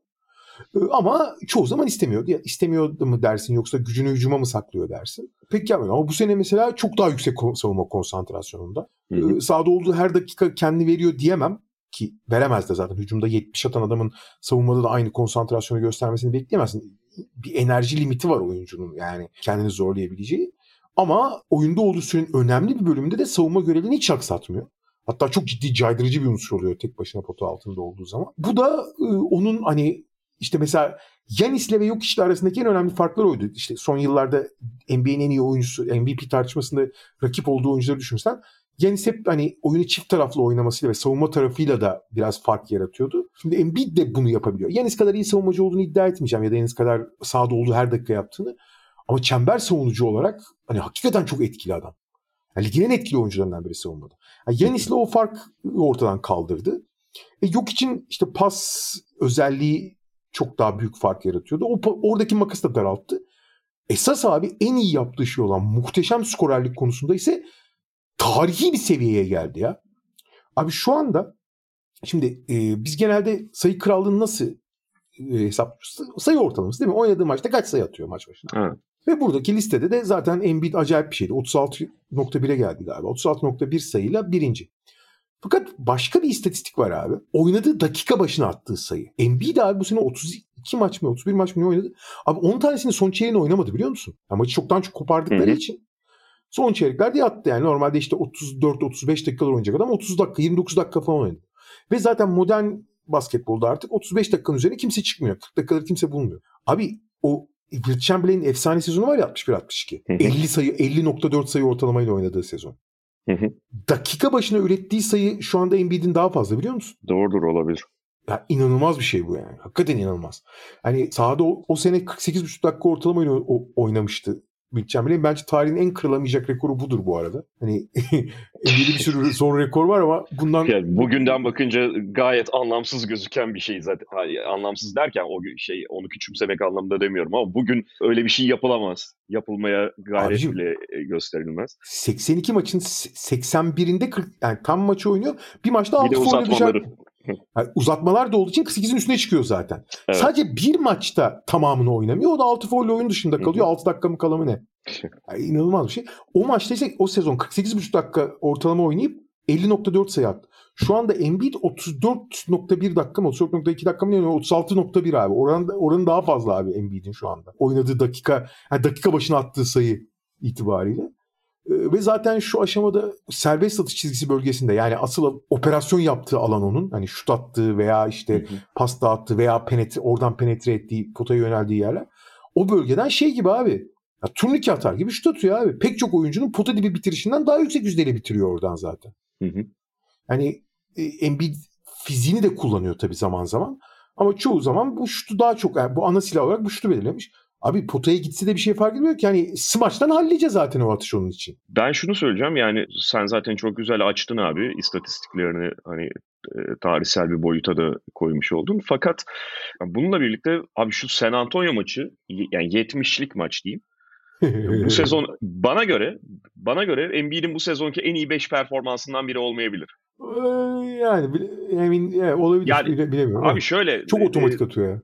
Speaker 3: Ama çoğu zaman istemiyor. İstemiyor mu dersin yoksa gücünü hücuma mı saklıyor dersin. Pek yapmıyor ama bu sene mesela çok daha yüksek savunma konsantrasyonunda. Hı hı. Sahada olduğu her dakika kendi veriyor diyemem ki veremez de zaten. Hücumda 70 atan adamın savunmada da aynı konsantrasyonu göstermesini bekleyemezsin. Bir enerji limiti var oyuncunun yani kendini zorlayabileceği. Ama oyunda olduğu sürenin önemli bir bölümünde de savunma görevini hiç aksatmıyor. Hatta çok ciddi caydırıcı bir unsur oluyor tek başına pota altında olduğu zaman. Bu da e, onun hani işte mesela Yanis'le ve Jokic'le arasındaki en önemli farklar oydu. İşte son yıllarda NBA'nin en iyi oyuncusu, MVP tartışmasında rakip olduğu oyuncuları düşünürsen Yanis hep hani oyunu çift taraflı oynamasıyla ve savunma tarafıyla da biraz fark yaratıyordu. Şimdi Embiid de bunu yapabiliyor. Yanis kadar iyi savunmacı olduğunu iddia etmeyeceğim ya da Yanis kadar sahada olduğu her dakika yaptığını. Ama çember savunucu olarak hani hakikaten çok etkili adam. Yani ligin en etkili oyuncularından biri savunmada. Yani Yanis'le o fark ortadan kaldırdı. E yok için işte pas özelliği çok daha büyük fark yaratıyordu. O, oradaki makas da daralttı. Esas abi en iyi yaptığı şey olan muhteşem skorerlik konusunda ise tarihi bir seviyeye geldi ya. Abi şu anda şimdi e, biz genelde sayı krallığını nasıl e, hesaplıyoruz? Sayı ortalaması değil mi? Oynadığı maçta kaç sayı atıyor maç başına? Evet. Ve buradaki listede de zaten Embiid acayip bir şeydi. 36.1'e geldi galiba. 36.1 sayıyla birinci. Fakat başka bir istatistik var abi. Oynadığı dakika başına attığı sayı. Embiid abi bu sene 32 maç mı 31 maç mı oynadı? Abi 10 tanesini son çeyreğinde oynamadı biliyor musun? Yani maçı çoktan çok kopardıkları Hı-hı. için Son çeyreklerde yattı yani. Normalde işte 34-35 dakikalar oynayacak adam 30 dakika 29 dakika falan oynadı. Ve zaten modern basketbolda artık 35 dakikanın üzerine kimse çıkmıyor. 40 dakikaları kimse bulmuyor. Abi o Will Chamberlain'in efsane sezonu var ya 61-62. 50 sayı 50.4 sayı ortalamayla oynadığı sezon. Dakika başına ürettiği sayı şu anda Embiid'in daha fazla biliyor musun?
Speaker 2: Doğrudur olabilir.
Speaker 3: Ya inanılmaz bir şey bu yani. Hakikaten inanılmaz. Hani sahada o, o sene 48,5 dakika ortalama oynamıştı Will bence tarihin en kırılamayacak rekoru budur bu arada. Hani NBA'de bir sürü son rekor var ama bundan...
Speaker 2: Yani bugünden bakınca gayet anlamsız gözüken bir şey zaten. Hayır, anlamsız derken o şey onu küçümsemek anlamında demiyorum ama bugün öyle bir şey yapılamaz. Yapılmaya gayret Abicim, bile e, gösterilmez.
Speaker 3: 82 maçın 81'inde 40 yani tam maçı oynuyor. Bir maçta 6 foul dışarı yani uzatmalar da olduğu için 48'in üstüne çıkıyor zaten. Evet. Sadece bir maçta tamamını oynamıyor. O da 6 foul oyun dışında kalıyor. Hı hı. 6 dakika mı kalır mı ne? Yani inanılmaz bir şey. O maçta ise o sezon 48,5 dakika ortalama oynayıp 50.4 sayı attı. Şu anda Embiid 34.1 dakika mı 34.2 dakika mı yani 36.1 abi. Oran, oranın daha fazla abi Embiid'in şu anda. Oynadığı dakika yani dakika başına attığı sayı itibariyle. Ee, ve zaten şu aşamada serbest satış çizgisi bölgesinde yani asıl operasyon yaptığı alan onun. Hani şut attığı veya işte hı hı. pas dağıttığı veya penetre, oradan penetre ettiği, potaya yöneldiği yerler. O bölgeden şey gibi abi. Ya, turnike atar gibi şut atıyor abi. Pek çok oyuncunun pota dibi bitirişinden daha yüksek yüzdeyle bitiriyor oradan zaten. Hı hı. Hani e, Embiid fiziğini de kullanıyor tabii zaman zaman. Ama çoğu zaman bu şutu daha çok yani bu ana silah olarak bu şutu belirlemiş. Abi potaya gitse de bir şey fark etmiyor ki. Yani smaçtan hallice zaten o atış onun için.
Speaker 2: Ben şunu söyleyeceğim yani sen zaten çok güzel açtın abi istatistiklerini hani e, tarihsel bir boyuta da koymuş oldun. Fakat bununla birlikte abi şu San Antonio maçı yani 70'lik maç diyeyim. bu sezon bana göre bana göre Embiid'in bu sezonki en iyi 5 performansından biri olmayabilir.
Speaker 3: Ee, yani emin yani olabilir yani, bilemiyorum.
Speaker 2: Abi şöyle
Speaker 3: çok otomatik atıyor ya.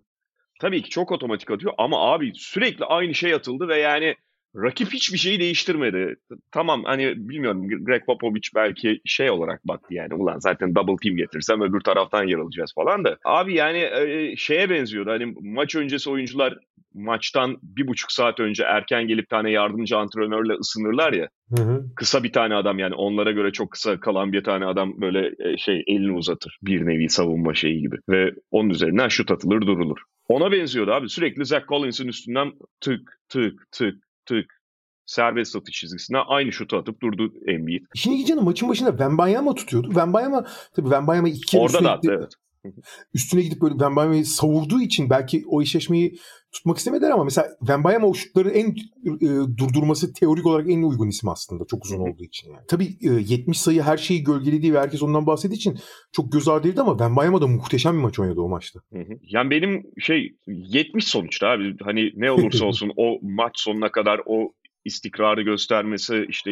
Speaker 2: Tabii ki çok otomatik atıyor ama abi sürekli aynı şey atıldı ve yani rakip hiçbir şeyi değiştirmedi. Tamam hani bilmiyorum Greg Popovich belki şey olarak baktı yani ulan zaten double team getirsem öbür taraftan yer alacağız falan da. Abi yani e, şeye benziyordu hani maç öncesi oyuncular maçtan bir buçuk saat önce erken gelip tane yardımcı antrenörle ısınırlar ya. Hı hı. Kısa bir tane adam yani onlara göre çok kısa kalan bir tane adam böyle e, şey elini uzatır. Bir nevi savunma şeyi gibi. Ve onun üzerinden şut atılır durulur. Ona benziyordu abi. Sürekli Zach Collins'in üstünden tık tık tık tık serbest atış çizgisine aynı şutu atıp durdu Embiid.
Speaker 3: İşin ilginç yanı maçın başında Wembanyama tutuyordu. Wembanyama tabii Wembanyama iki kere
Speaker 2: Orada da attı evet.
Speaker 3: Üstüne gidip böyle Wembanyama'yı savurduğu için belki o eşleşmeyi tutmak istemediler ama mesela Wembanyama o şutları en e, durdurması teorik olarak en uygun isim aslında çok uzun olduğu için yani. Tabii e, 70 sayı her şeyi gölgelediği ve herkes ondan bahsettiği için çok göz ardı edildi ama Wembanyama da muhteşem bir maç oynadı o maçta.
Speaker 2: Hı hı. Yani benim şey 70 sonuçta abi hani ne olursa olsun o maç sonuna kadar o istikrarı göstermesi işte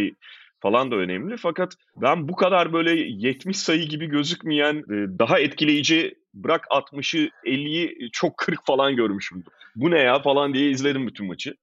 Speaker 2: falan da önemli. Fakat ben bu kadar böyle 70 sayı gibi gözükmeyen e, daha etkileyici bırak 60'ı 50'yi çok kırık falan görmüşümdür. Bu ne ya falan diye izledim bütün maçı.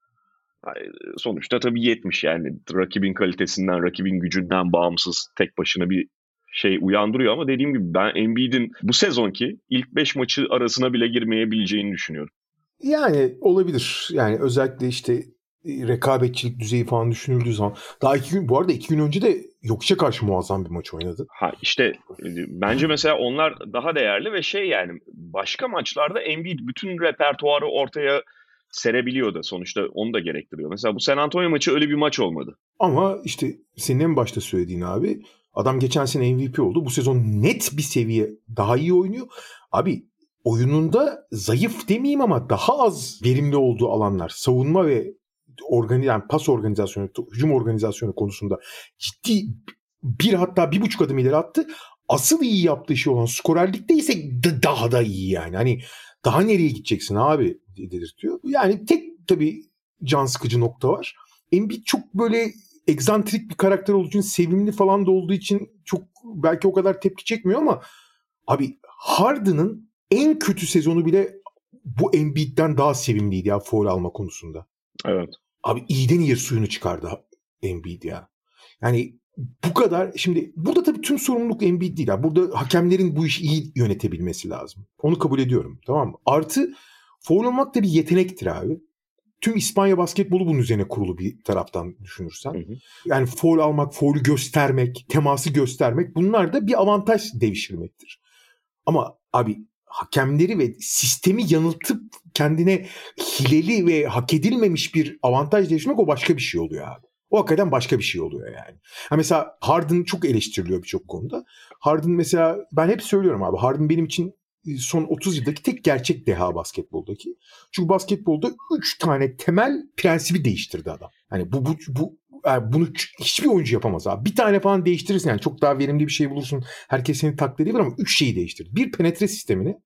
Speaker 2: Sonuçta tabii 70 yani rakibin kalitesinden, rakibin gücünden bağımsız tek başına bir şey uyandırıyor ama dediğim gibi ben Embiid'in bu sezonki ilk 5 maçı arasına bile girmeyebileceğini düşünüyorum.
Speaker 3: Yani olabilir. Yani özellikle işte rekabetçilik düzeyi falan düşünüldüğü zaman daha iki gün bu arada iki gün önce de Yokuş'a karşı muazzam bir maç oynadı.
Speaker 2: Ha işte e, bence mesela onlar daha değerli ve şey yani başka maçlarda Embiid bütün repertuarı ortaya serebiliyordu. Sonuçta onu da gerektiriyor. Mesela bu San Antonio maçı öyle bir maç olmadı.
Speaker 3: Ama işte senin en başta söylediğin abi adam geçen sene MVP oldu. Bu sezon net bir seviye daha iyi oynuyor. Abi oyununda zayıf demeyeyim ama daha az verimli olduğu alanlar savunma ve organi yani pas organizasyonu, hücum organizasyonu konusunda ciddi bir hatta bir buçuk adım ileri attı. Asıl iyi yaptığı şey olan skorerlikte ise daha da iyi yani. Hani daha nereye gideceksin abi dedirtiyor. Yani tek tabii can sıkıcı nokta var. Embiid çok böyle egzantrik bir karakter olduğu için sevimli falan da olduğu için çok belki o kadar tepki çekmiyor ama abi Harden'ın en kötü sezonu bile bu Embiid'den daha sevimliydi ya foul alma konusunda.
Speaker 2: Evet.
Speaker 3: Abi iyiden iyiye suyunu çıkardı Embiid ya. Yani bu kadar şimdi burada tabii tüm sorumluluk Embiid değil. Yani burada hakemlerin bu işi iyi yönetebilmesi lazım. Onu kabul ediyorum tamam mı? Artı foul olmak da bir yetenektir abi. Tüm İspanya basketbolu bunun üzerine kurulu bir taraftan düşünürsen. Hı hı. Yani foul almak, foul'ü göstermek, teması göstermek bunlar da bir avantaj devşirmektir. Ama abi hakemleri ve sistemi yanıltıp kendine hileli ve hak edilmemiş bir avantaj devşirmek o başka bir şey oluyor abi. O hakikaten başka bir şey oluyor yani. Ha mesela Harden çok eleştiriliyor birçok konuda. Harden mesela ben hep söylüyorum abi Harden benim için e, son 30 yıldaki tek gerçek deha basketboldaki. Çünkü basketbolda 3 tane temel prensibi değiştirdi adam. Hani bu bu bu yani bunu hiçbir oyuncu yapamaz abi. Bir tane falan değiştirirsin yani çok daha verimli bir şey bulursun. Herkes seni taklit edebilir ama üç şeyi değiştir. Bir penetre sistemini.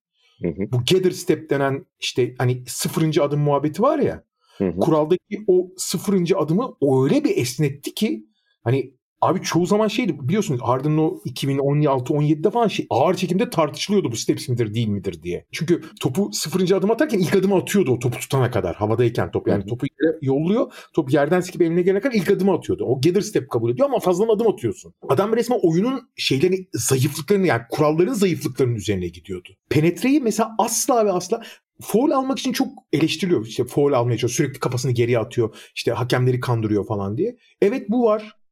Speaker 3: Hı hı. Bu gather step denen işte hani sıfırıncı adım muhabbeti var ya. Hı hı. Kuraldaki o sıfırıncı adımı öyle bir esnetti ki hani Abi çoğu zaman şeydi biliyorsunuz Harden'ın o 2016-17'de falan şey ağır çekimde tartışılıyordu bu steps midir değil midir diye. Çünkü topu sıfırıncı adım atarken ilk adımı atıyordu o topu tutana kadar havadayken top. Yani topu yolluyor. Top yerden sikip eline gelene kadar ilk adımı atıyordu. O gather step kabul ediyor ama fazla adım atıyorsun. Adam resmen oyunun şeylerini zayıflıklarını yani kuralların zayıflıklarının üzerine gidiyordu. Penetreyi mesela asla ve asla foul almak için çok eleştiriliyor. İşte foul almaya çalışıyor. Sürekli kafasını geriye atıyor. İşte hakemleri kandırıyor falan diye. Evet bu var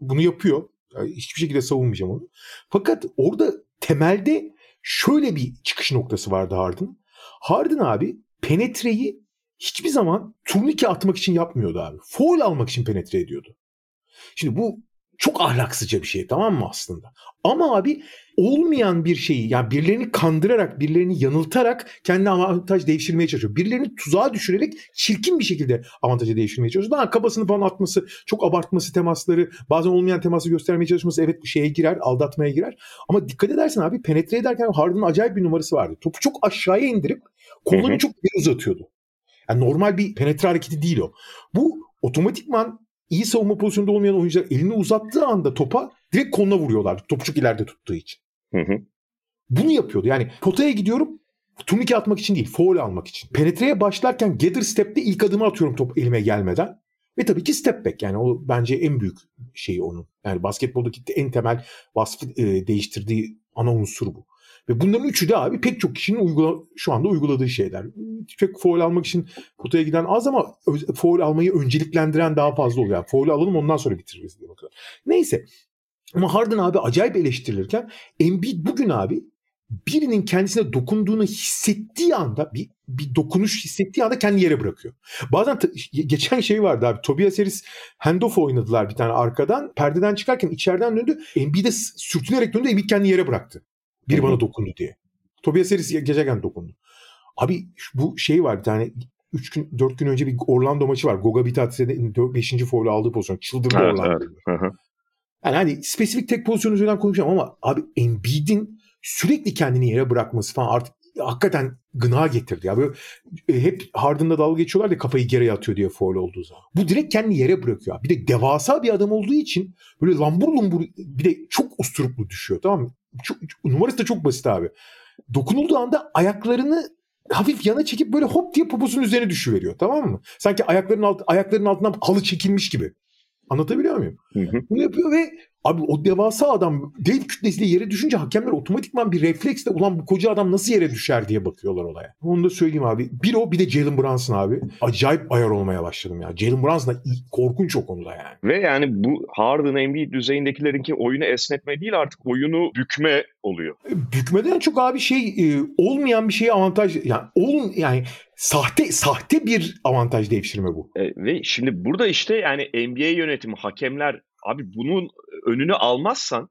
Speaker 3: bunu yapıyor. Yani hiçbir şekilde savunmayacağım onu. Fakat orada temelde şöyle bir çıkış noktası vardı Harden. Harden abi penetreyi hiçbir zaman turnike atmak için yapmıyordu abi. Foul almak için penetre ediyordu. Şimdi bu çok ahlaksızca bir şey tamam mı aslında? Ama abi olmayan bir şeyi yani birilerini kandırarak, birilerini yanıltarak kendi avantaj devşirmeye çalışıyor. Birilerini tuzağa düşürerek çirkin bir şekilde avantajı devşirmeye çalışıyor. Daha kabasını falan atması, çok abartması temasları, bazen olmayan teması göstermeye çalışması evet bu şeye girer, aldatmaya girer. Ama dikkat edersen abi penetre ederken Harden'ın acayip bir numarası vardı. Topu çok aşağıya indirip kolunu çok uzatıyordu. Yani normal bir penetre hareketi değil o. Bu otomatikman iyi savunma pozisyonunda olmayan oyuncular elini uzattığı anda topa direkt koluna vuruyorlar. Topu çok ileride tuttuğu için.
Speaker 2: Hı hı.
Speaker 3: Bunu yapıyordu. Yani potaya gidiyorum turnike atmak için değil, foul almak için. Penetreye başlarken gather step'te ilk adımı atıyorum top elime gelmeden. Ve tabii ki step back yani o bence en büyük şeyi onun. Yani basketboldaki en temel vasfı e, değiştirdiği ana unsur bu. Ve bunların üçü de abi pek çok kişinin uygula, şu anda uyguladığı şeyler. Pek foul almak için potaya giden az ama foul almayı önceliklendiren daha fazla oluyor. Yani foul alalım ondan sonra bitiririz diye bakıyorlar. Neyse. Ama Harden abi acayip eleştirilirken Embiid bugün abi birinin kendisine dokunduğunu hissettiği anda bir, bir dokunuş hissettiği anda kendi yere bırakıyor. Bazen geçen şey vardı abi. Tobias Harris handoff oynadılar bir tane arkadan. Perdeden çıkarken içeriden döndü. Embiid'e sürtünerek döndü. Embiid kendi yere bıraktı. Biri bana dokundu diye. Tobias Harris geçerken dokundu. Abi bu şey var bir tane 3 gün 4 gün önce bir Orlando maçı var. Goga Bitatsi'de 5. foul'u aldığı pozisyon. Çıldırdı
Speaker 2: Evet,
Speaker 3: Orlando.
Speaker 2: evet. Hı hı.
Speaker 3: Yani hani spesifik tek pozisyon üzerinden konuşacağım ama abi Embiid'in sürekli kendini yere bırakması falan artık hakikaten gına getirdi. Ya böyle e, hep Harden'da dalga geçiyorlar da kafayı geriye atıyor diye foul olduğu zaman. Bu direkt kendini yere bırakıyor. Bir de devasa bir adam olduğu için böyle lambur lumbur bir de çok usturuplu düşüyor tamam mı? Çok, çok- numarası da çok basit abi. Dokunulduğu anda ayaklarını hafif yana çekip böyle hop diye poposunun üzerine düşüveriyor tamam mı? Sanki ayaklarının alt, ayaklarının altından halı çekilmiş gibi. Anlatabiliyor muyum?
Speaker 2: Hı hı.
Speaker 3: Bunu yapıyor ve abi o devasa adam dev kütlesiyle yere düşünce hakemler otomatikman bir refleksle ulan bu koca adam nasıl yere düşer diye bakıyorlar olaya. Onu da söyleyeyim abi. Bir o bir de Jalen Brunson abi. Acayip ayar olmaya başladım ya. Jalen Brunson da korkunç o konuda yani.
Speaker 2: Ve yani bu Harden Embiid düzeyindekilerinki oyunu esnetme değil artık oyunu bükme oluyor.
Speaker 3: Bükmeden çok abi şey e, olmayan bir şeye avantaj yani ol yani sahte sahte bir avantaj devşirme bu.
Speaker 2: E, ve şimdi burada işte yani NBA yönetimi, hakemler abi bunun önünü almazsan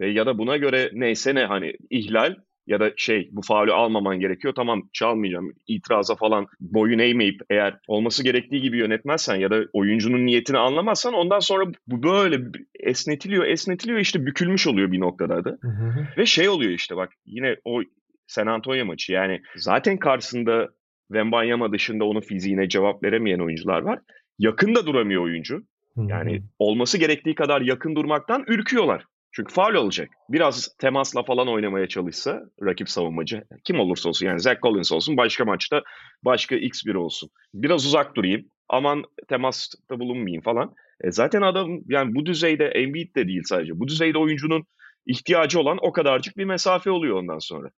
Speaker 2: ve ya da buna göre neyse ne hani ihlal ya da şey bu faulü almaman gerekiyor tamam çalmayacağım itiraza falan boyun eğmeyip eğer olması gerektiği gibi yönetmezsen ya da oyuncunun niyetini anlamazsan ondan sonra bu böyle esnetiliyor esnetiliyor işte bükülmüş oluyor bir noktada da. Ve şey oluyor işte bak yine o San Antonio maçı yani zaten karşısında Wembanyama dışında onun fiziğine cevap veremeyen oyuncular var. Yakında duramıyor oyuncu. Yani olması gerektiği kadar yakın durmaktan ürküyorlar. Çünkü faul olacak. Biraz temasla falan oynamaya çalışsa rakip savunmacı kim olursa olsun yani Zach Collins olsun başka maçta başka X biri olsun. Biraz uzak durayım aman temasta bulunmayayım falan. E zaten adam yani bu düzeyde Embiid de değil sadece. Bu düzeyde oyuncunun ihtiyacı olan o kadarcık bir mesafe oluyor ondan sonra.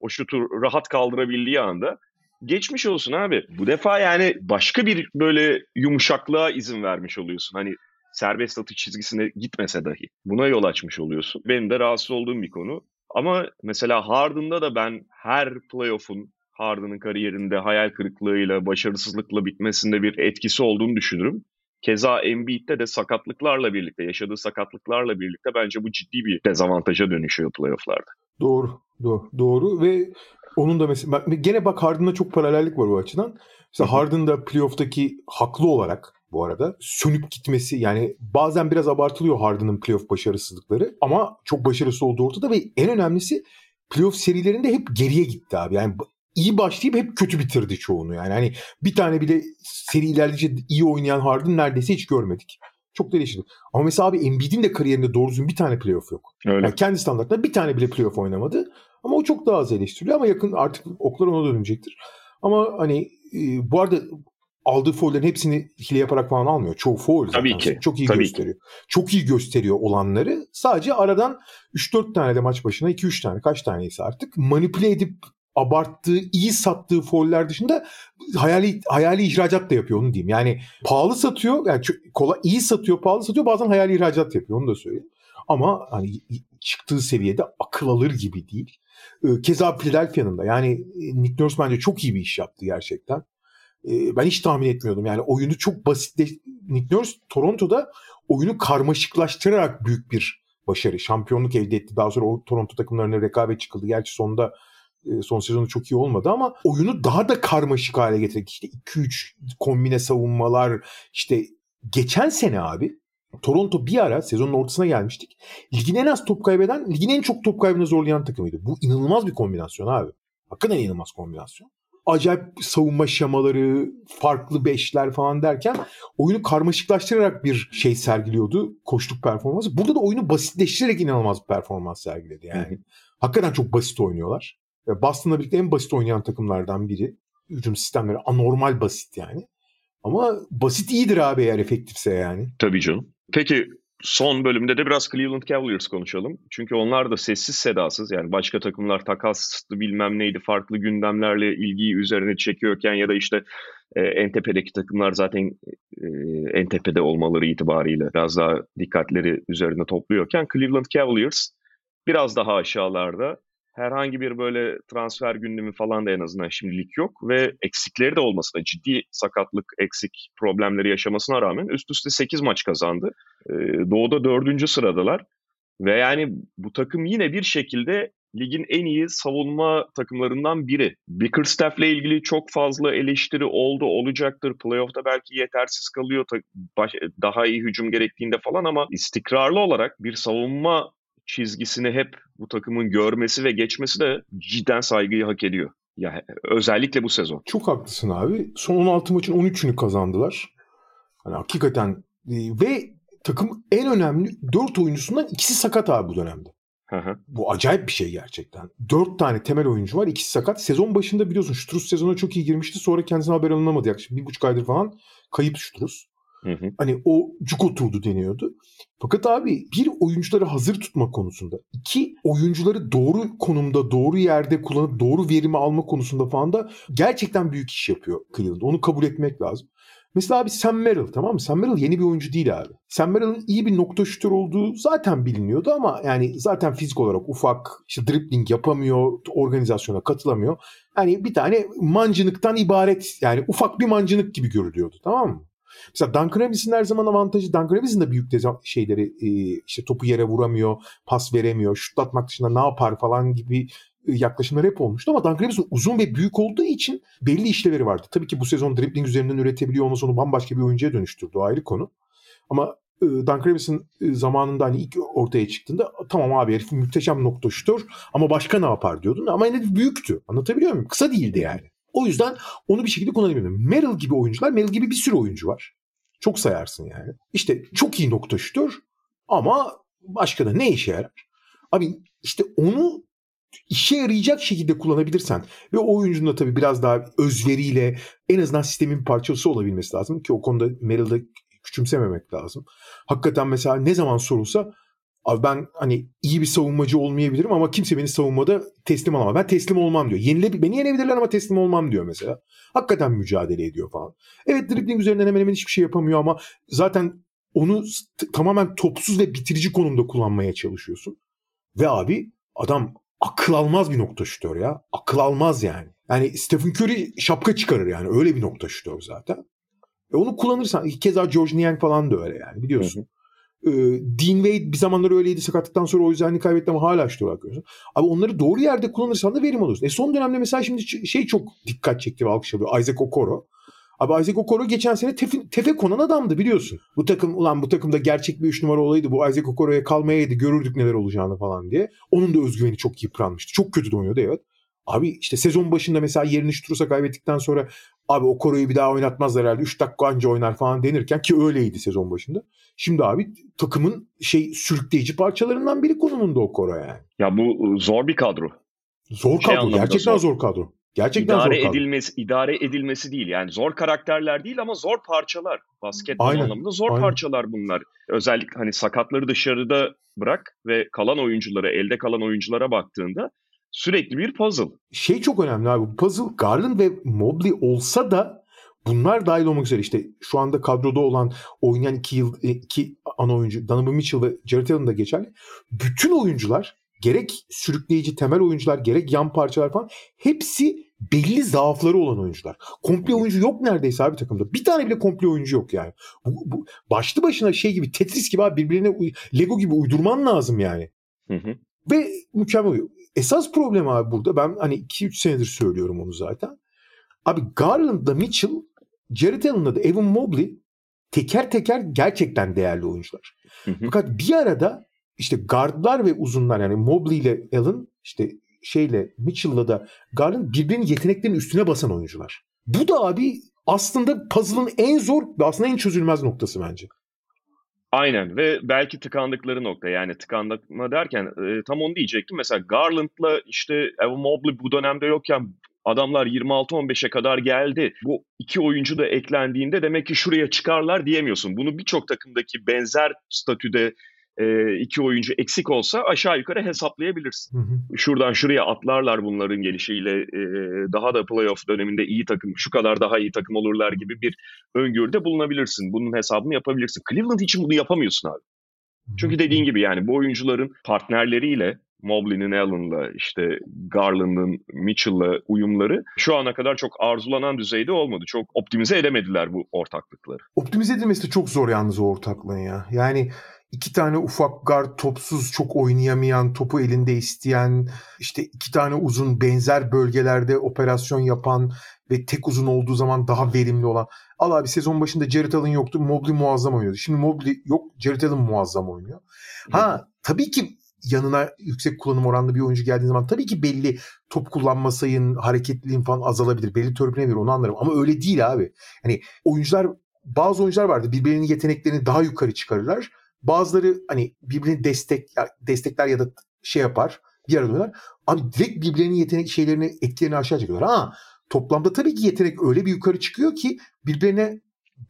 Speaker 2: O şutu rahat kaldırabildiği anda geçmiş olsun abi. Bu defa yani başka bir böyle yumuşaklığa izin vermiş oluyorsun. Hani serbest atış çizgisine gitmese dahi. Buna yol açmış oluyorsun. Benim de rahatsız olduğum bir konu. Ama mesela Harden'da da ben her playoff'un Harden'ın kariyerinde hayal kırıklığıyla, başarısızlıkla bitmesinde bir etkisi olduğunu düşünürüm. Keza Embiid'de de sakatlıklarla birlikte, yaşadığı sakatlıklarla birlikte bence bu ciddi bir dezavantaja dönüşüyor playoff'larda.
Speaker 3: Doğru, doğru, doğru ve onun da mesela gene bak Harden'da çok paralellik var o açıdan. Mesela Harden'da playoff'taki haklı olarak bu arada sönüp gitmesi yani bazen biraz abartılıyor Harden'ın playoff başarısızlıkları ama çok başarısız olduğu ortada ve en önemlisi playoff serilerinde hep geriye gitti abi. Yani iyi başlayıp hep kötü bitirdi çoğunu yani. Hani bir tane bile seri ilerledikçe iyi oynayan Harden neredeyse hiç görmedik. Çok değişti. Ama mesela abi Embiid'in de kariyerinde doğru düzgün bir tane playoff yok.
Speaker 2: Öyle.
Speaker 3: Yani kendi standartlarında bir tane bile playoff oynamadı. Ama o çok daha az eleştiriliyor ama yakın artık oklar ona dönecektir. Ama hani e, bu arada aldığı foul'lerin hepsini hile yaparak falan almıyor. Çoğu foul zaten.
Speaker 2: Tabii ki,
Speaker 3: Çok iyi
Speaker 2: tabii
Speaker 3: gösteriyor. Çok iyi gösteriyor olanları. Sadece aradan 3-4 tane de maç başına 2-3 tane kaç taneyse artık manipüle edip abarttığı, iyi sattığı foul'ler dışında hayali hayali ihracat da yapıyor onu diyeyim. Yani pahalı satıyor, yani kolay iyi satıyor, pahalı satıyor. Bazen hayali ihracat yapıyor onu da söyleyeyim. Ama hani çıktığı seviyede akıl alır gibi değil. Ee, Keza Philadelphia'nın da yani e, Nick Nurse bence çok iyi bir iş yaptı gerçekten. e, ben hiç tahmin etmiyordum. Yani oyunu çok basit. Nick Nurse Toronto'da oyunu karmaşıklaştırarak büyük bir başarı. Şampiyonluk elde etti. Daha sonra o Toronto takımlarına rekabet çıkıldı. Gerçi sonunda e, son sezonu çok iyi olmadı ama oyunu daha da karmaşık hale getirdik. İşte 2-3 kombine savunmalar işte geçen sene abi Toronto bir ara sezonun ortasına gelmiştik. Ligin en az top kaybeden, ligin en çok top kaybını zorlayan takımıydı. Bu inanılmaz bir kombinasyon abi. Hakikaten inanılmaz kombinasyon. Acayip savunma şemaları, farklı beşler falan derken oyunu karmaşıklaştırarak bir şey sergiliyordu. Koştuk performansı. Burada da oyunu basitleştirerek inanılmaz bir performans sergiledi yani. Hakikaten çok basit oynuyorlar. Boston'la birlikte en basit oynayan takımlardan biri. Hücum sistemleri anormal basit yani. Ama basit iyidir abi eğer efektifse yani.
Speaker 2: Tabii canım. Peki son bölümde de biraz Cleveland Cavaliers konuşalım. Çünkü onlar da sessiz sedasız yani başka takımlar takaslı bilmem neydi farklı gündemlerle ilgiyi üzerine çekiyorken ya da işte e, en tepedeki takımlar zaten e, en tepede olmaları itibariyle biraz daha dikkatleri üzerine topluyorken Cleveland Cavaliers biraz daha aşağılarda herhangi bir böyle transfer gündemi falan da en azından şimdilik yok ve eksikleri de olmasına ciddi sakatlık, eksik problemleri yaşamasına rağmen üst üste 8 maç kazandı. Ee, Doğu'da 4. sıradalar ve yani bu takım yine bir şekilde ligin en iyi savunma takımlarından biri. Bickerstaff'le ilgili çok fazla eleştiri oldu, olacaktır. Playoff'ta belki yetersiz kalıyor, daha iyi hücum gerektiğinde falan ama istikrarlı olarak bir savunma çizgisini hep bu takımın görmesi ve geçmesi de cidden saygıyı hak ediyor. Yani özellikle bu sezon.
Speaker 3: Çok haklısın abi. Son 16 maçın 13'ünü kazandılar. Hani hakikaten e, ve takım en önemli 4 oyuncusundan ikisi sakat abi bu dönemde. Hı hı. Bu acayip bir şey gerçekten. Dört tane temel oyuncu var. ikisi sakat. Sezon başında biliyorsun Struz sezona çok iyi girmişti. Sonra kendisine haber alınamadı. Yaklaşık bir buçuk aydır falan kayıp Struz. Hı hı. Hani o cuk oturdu deniyordu. Fakat abi bir oyuncuları hazır tutma konusunda, iki oyuncuları doğru konumda, doğru yerde kullanıp doğru verimi alma konusunda falan da gerçekten büyük iş yapıyor Cleveland. Onu kabul etmek lazım. Mesela abi Sam Merrill tamam mı? Sam Merrill yeni bir oyuncu değil abi. Sam Merrill'ın iyi bir nokta şütör olduğu zaten biliniyordu ama yani zaten fizik olarak ufak, işte dribbling yapamıyor, organizasyona katılamıyor. Yani bir tane mancınıktan ibaret yani ufak bir mancınık gibi görülüyordu tamam mı? Mesela Duncan Robinson'ın her zaman avantajı Duncan Robinson da büyük şeyleri e, işte topu yere vuramıyor, pas veremiyor, şutlatmak dışında ne yapar falan gibi e, yaklaşımlar hep olmuştu ama Duncan Robinson uzun ve büyük olduğu için belli işlevleri vardı. Tabii ki bu sezon dribbling üzerinden üretebiliyor olması onu bambaşka bir oyuncuya dönüştürdü o ayrı konu. Ama e, Duncan Robinson zamanında hani ilk ortaya çıktığında tamam abi herif muhteşem nokta şutör ama başka ne yapar diyordun ama yine büyüktü. Anlatabiliyor muyum? Kısa değildi yani. O yüzden onu bir şekilde kullanabiliyorum. Merrill gibi oyuncular, Merrill gibi bir sürü oyuncu var. Çok sayarsın yani. İşte çok iyi nokta şutör ama başka da ne işe yarar? Abi işte onu işe yarayacak şekilde kullanabilirsen ve o oyuncunun da tabii biraz daha özveriyle en azından sistemin bir parçası olabilmesi lazım ki o konuda Merrill'de küçümsememek lazım. Hakikaten mesela ne zaman sorulsa Abi ben hani iyi bir savunmacı olmayabilirim ama kimse beni savunmada teslim alamaz. Ben teslim olmam diyor. Yenile, beni yenebilirler ama teslim olmam diyor mesela. Hakikaten mücadele ediyor falan. Evet dribbling üzerinden hemen hemen hiçbir şey yapamıyor ama zaten onu tamamen topsuz ve bitirici konumda kullanmaya çalışıyorsun. Ve abi adam akıl almaz bir nokta şutör ya. Akıl almaz yani. Yani Stephen Curry şapka çıkarır yani. Öyle bir nokta şutör zaten. E onu kullanırsan keza George Niang falan da öyle yani biliyorsun. Hı hı. Ee, Dean Wade bir zamanlar öyleydi sakatlıktan sonra o yüzden kaybetti ama hala olarak görüyorsun. Abi onları doğru yerde kullanırsan da verim alıyorsun. E son dönemde mesela şimdi şey çok dikkat çekti ve alkış yapıyor. Isaac Okoro. Abi Isaac Okoro geçen sene tefe, tefe konan adamdı biliyorsun. Bu takım ulan bu takımda gerçek bir üç numara olaydı. Bu Isaac Okoro'ya kalmayaydı görürdük neler olacağını falan diye. Onun da özgüveni çok yıpranmıştı. Çok kötü de oynuyordu evet. Abi işte sezon başında mesela yerini Şutrus'a kaybettikten sonra abi o Koro'yu bir daha oynatmazlar herhalde 3 dakika anca oynar falan denirken ki öyleydi sezon başında. Şimdi abi takımın şey sürükleyici parçalarından biri konumunda o Koro yani.
Speaker 2: Ya bu zor bir kadro.
Speaker 3: Zor şey kadro. Gerçekten zor. zor kadro. Gerçekten
Speaker 2: idare
Speaker 3: zor kadro.
Speaker 2: edilmesi idare edilmesi değil. Yani zor karakterler değil ama zor parçalar. Basketbol Aynen. anlamında zor Aynen. parçalar bunlar. Özellikle hani sakatları dışarıda bırak ve kalan oyunculara, elde kalan oyunculara baktığında sürekli bir puzzle.
Speaker 3: Şey çok önemli abi. Puzzle Garland ve Mobley olsa da bunlar dahil olmak üzere işte şu anda kadroda olan oynayan iki, yıl, e, iki ana oyuncu Donovan Mitchell ve Jared Allen da geçerli. Bütün oyuncular gerek sürükleyici temel oyuncular gerek yan parçalar falan hepsi belli zaafları olan oyuncular. Komple oyuncu yok neredeyse abi takımda. Bir tane bile komple oyuncu yok yani. Bu, bu başlı başına şey gibi Tetris gibi abi birbirine Lego gibi uydurman lazım yani.
Speaker 2: Hı hı.
Speaker 3: Ve mükemmel. Esas problem abi burada ben hani 2-3 senedir söylüyorum onu zaten. Abi Garland'da Mitchell, Jared Allen'da da Evan Mobley teker teker gerçekten değerli oyuncular.
Speaker 2: Hı hı.
Speaker 3: Fakat bir arada işte guardlar ve uzunlar yani Mobley ile Allen işte şeyle Mitchell'la da Garland birbirinin yeteneklerinin üstüne basan oyuncular. Bu da abi aslında puzzle'ın en zor ve aslında en çözülmez noktası bence.
Speaker 2: Aynen ve belki tıkandıkları nokta yani tıkanma derken e, tam onu diyecektim. Mesela Garland'la işte Evan Mobley bu dönemde yokken adamlar 26-15'e kadar geldi. Bu iki oyuncu da eklendiğinde demek ki şuraya çıkarlar diyemiyorsun. Bunu birçok takımdaki benzer statüde e, iki oyuncu eksik olsa aşağı yukarı hesaplayabilirsin.
Speaker 3: Hı hı.
Speaker 2: Şuradan şuraya atlarlar bunların gelişiyle e, daha da playoff döneminde iyi takım, şu kadar daha iyi takım olurlar gibi bir öngörüde bulunabilirsin. Bunun hesabını yapabilirsin. Cleveland için bunu yapamıyorsun abi. Çünkü dediğin gibi yani bu oyuncuların partnerleriyle Mobley'nin Allen'la işte Garland'ın Mitchell'la uyumları şu ana kadar çok arzulanan düzeyde olmadı. Çok optimize edemediler bu ortaklıkları.
Speaker 3: Optimize edilmesi de çok zor yalnız o ortaklığın ya. Yani iki tane ufak guard topsuz çok oynayamayan, topu elinde isteyen, işte iki tane uzun benzer bölgelerde operasyon yapan ve tek uzun olduğu zaman daha verimli olan. Al abi sezon başında Jared Allen yoktu. Mobley muazzam oynuyordu. Şimdi Mobley yok. Jared Allen muazzam oynuyor. Ha tabii ki yanına yüksek kullanım oranlı bir oyuncu geldiği zaman tabii ki belli top kullanma sayın, hareketliliğin falan azalabilir. Belli törpülenebilir onu anlarım. Ama öyle değil abi. Hani oyuncular bazı oyuncular vardı birbirinin yeteneklerini daha yukarı çıkarırlar. Bazıları hani birbirini destek destekler ya da şey yapar bir arada oynar. Abi direkt birbirlerinin yetenek şeylerini etkilerini aşağı çekiyorlar. Ha toplamda tabii ki yetenek öyle bir yukarı çıkıyor ki birbirine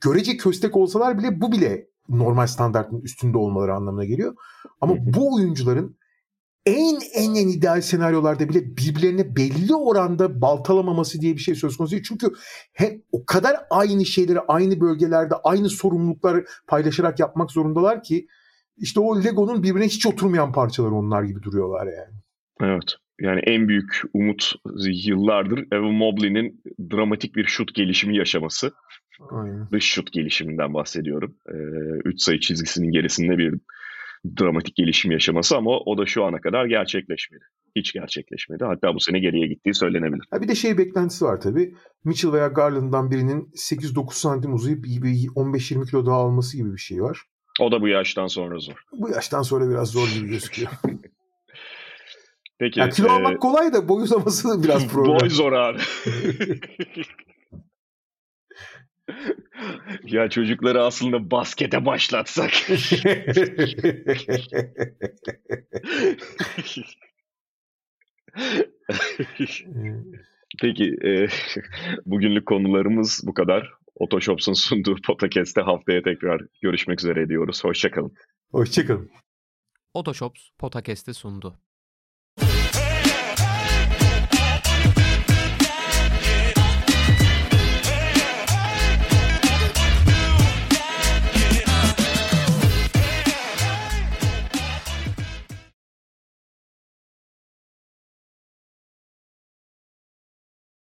Speaker 3: görece köstek olsalar bile bu bile normal standartın üstünde olmaları anlamına geliyor. Ama bu oyuncuların en en en ideal senaryolarda bile birbirlerine belli oranda baltalamaması diye bir şey söz konusu değil. Çünkü hem o kadar aynı şeyleri aynı bölgelerde aynı sorumlulukları paylaşarak yapmak zorundalar ki işte o Lego'nun birbirine hiç oturmayan parçaları onlar gibi duruyorlar yani.
Speaker 2: Evet. Yani en büyük umut yıllardır Evan Mobley'nin dramatik bir şut gelişimi yaşaması.
Speaker 3: Aynen.
Speaker 2: Dış şut gelişiminden bahsediyorum. 3 ee, sayı çizgisinin gerisinde bir dramatik gelişim yaşaması ama o da şu ana kadar gerçekleşmedi. Hiç gerçekleşmedi. Hatta bu sene geriye gittiği söylenebilir.
Speaker 3: Ha bir de şey beklentisi var tabii. Mitchell veya Garland'dan birinin 8-9 santim uzayıp 15-20 kilo daha alması gibi bir şey var.
Speaker 2: O da bu yaştan sonra zor.
Speaker 3: Bu yaştan sonra biraz zor gibi gözüküyor.
Speaker 2: Peki.
Speaker 3: Ya kilo
Speaker 2: e...
Speaker 3: almak kolay da boy uzaması biraz problem.
Speaker 2: boy zor abi. ya çocukları aslında baskete başlatsak. Peki e, bugünlük konularımız bu kadar. Otoshops'un sunduğu podcast'te haftaya tekrar görüşmek üzere diyoruz. Hoşçakalın.
Speaker 3: Hoşçakalın.
Speaker 1: Otoshops podcast'i sundu.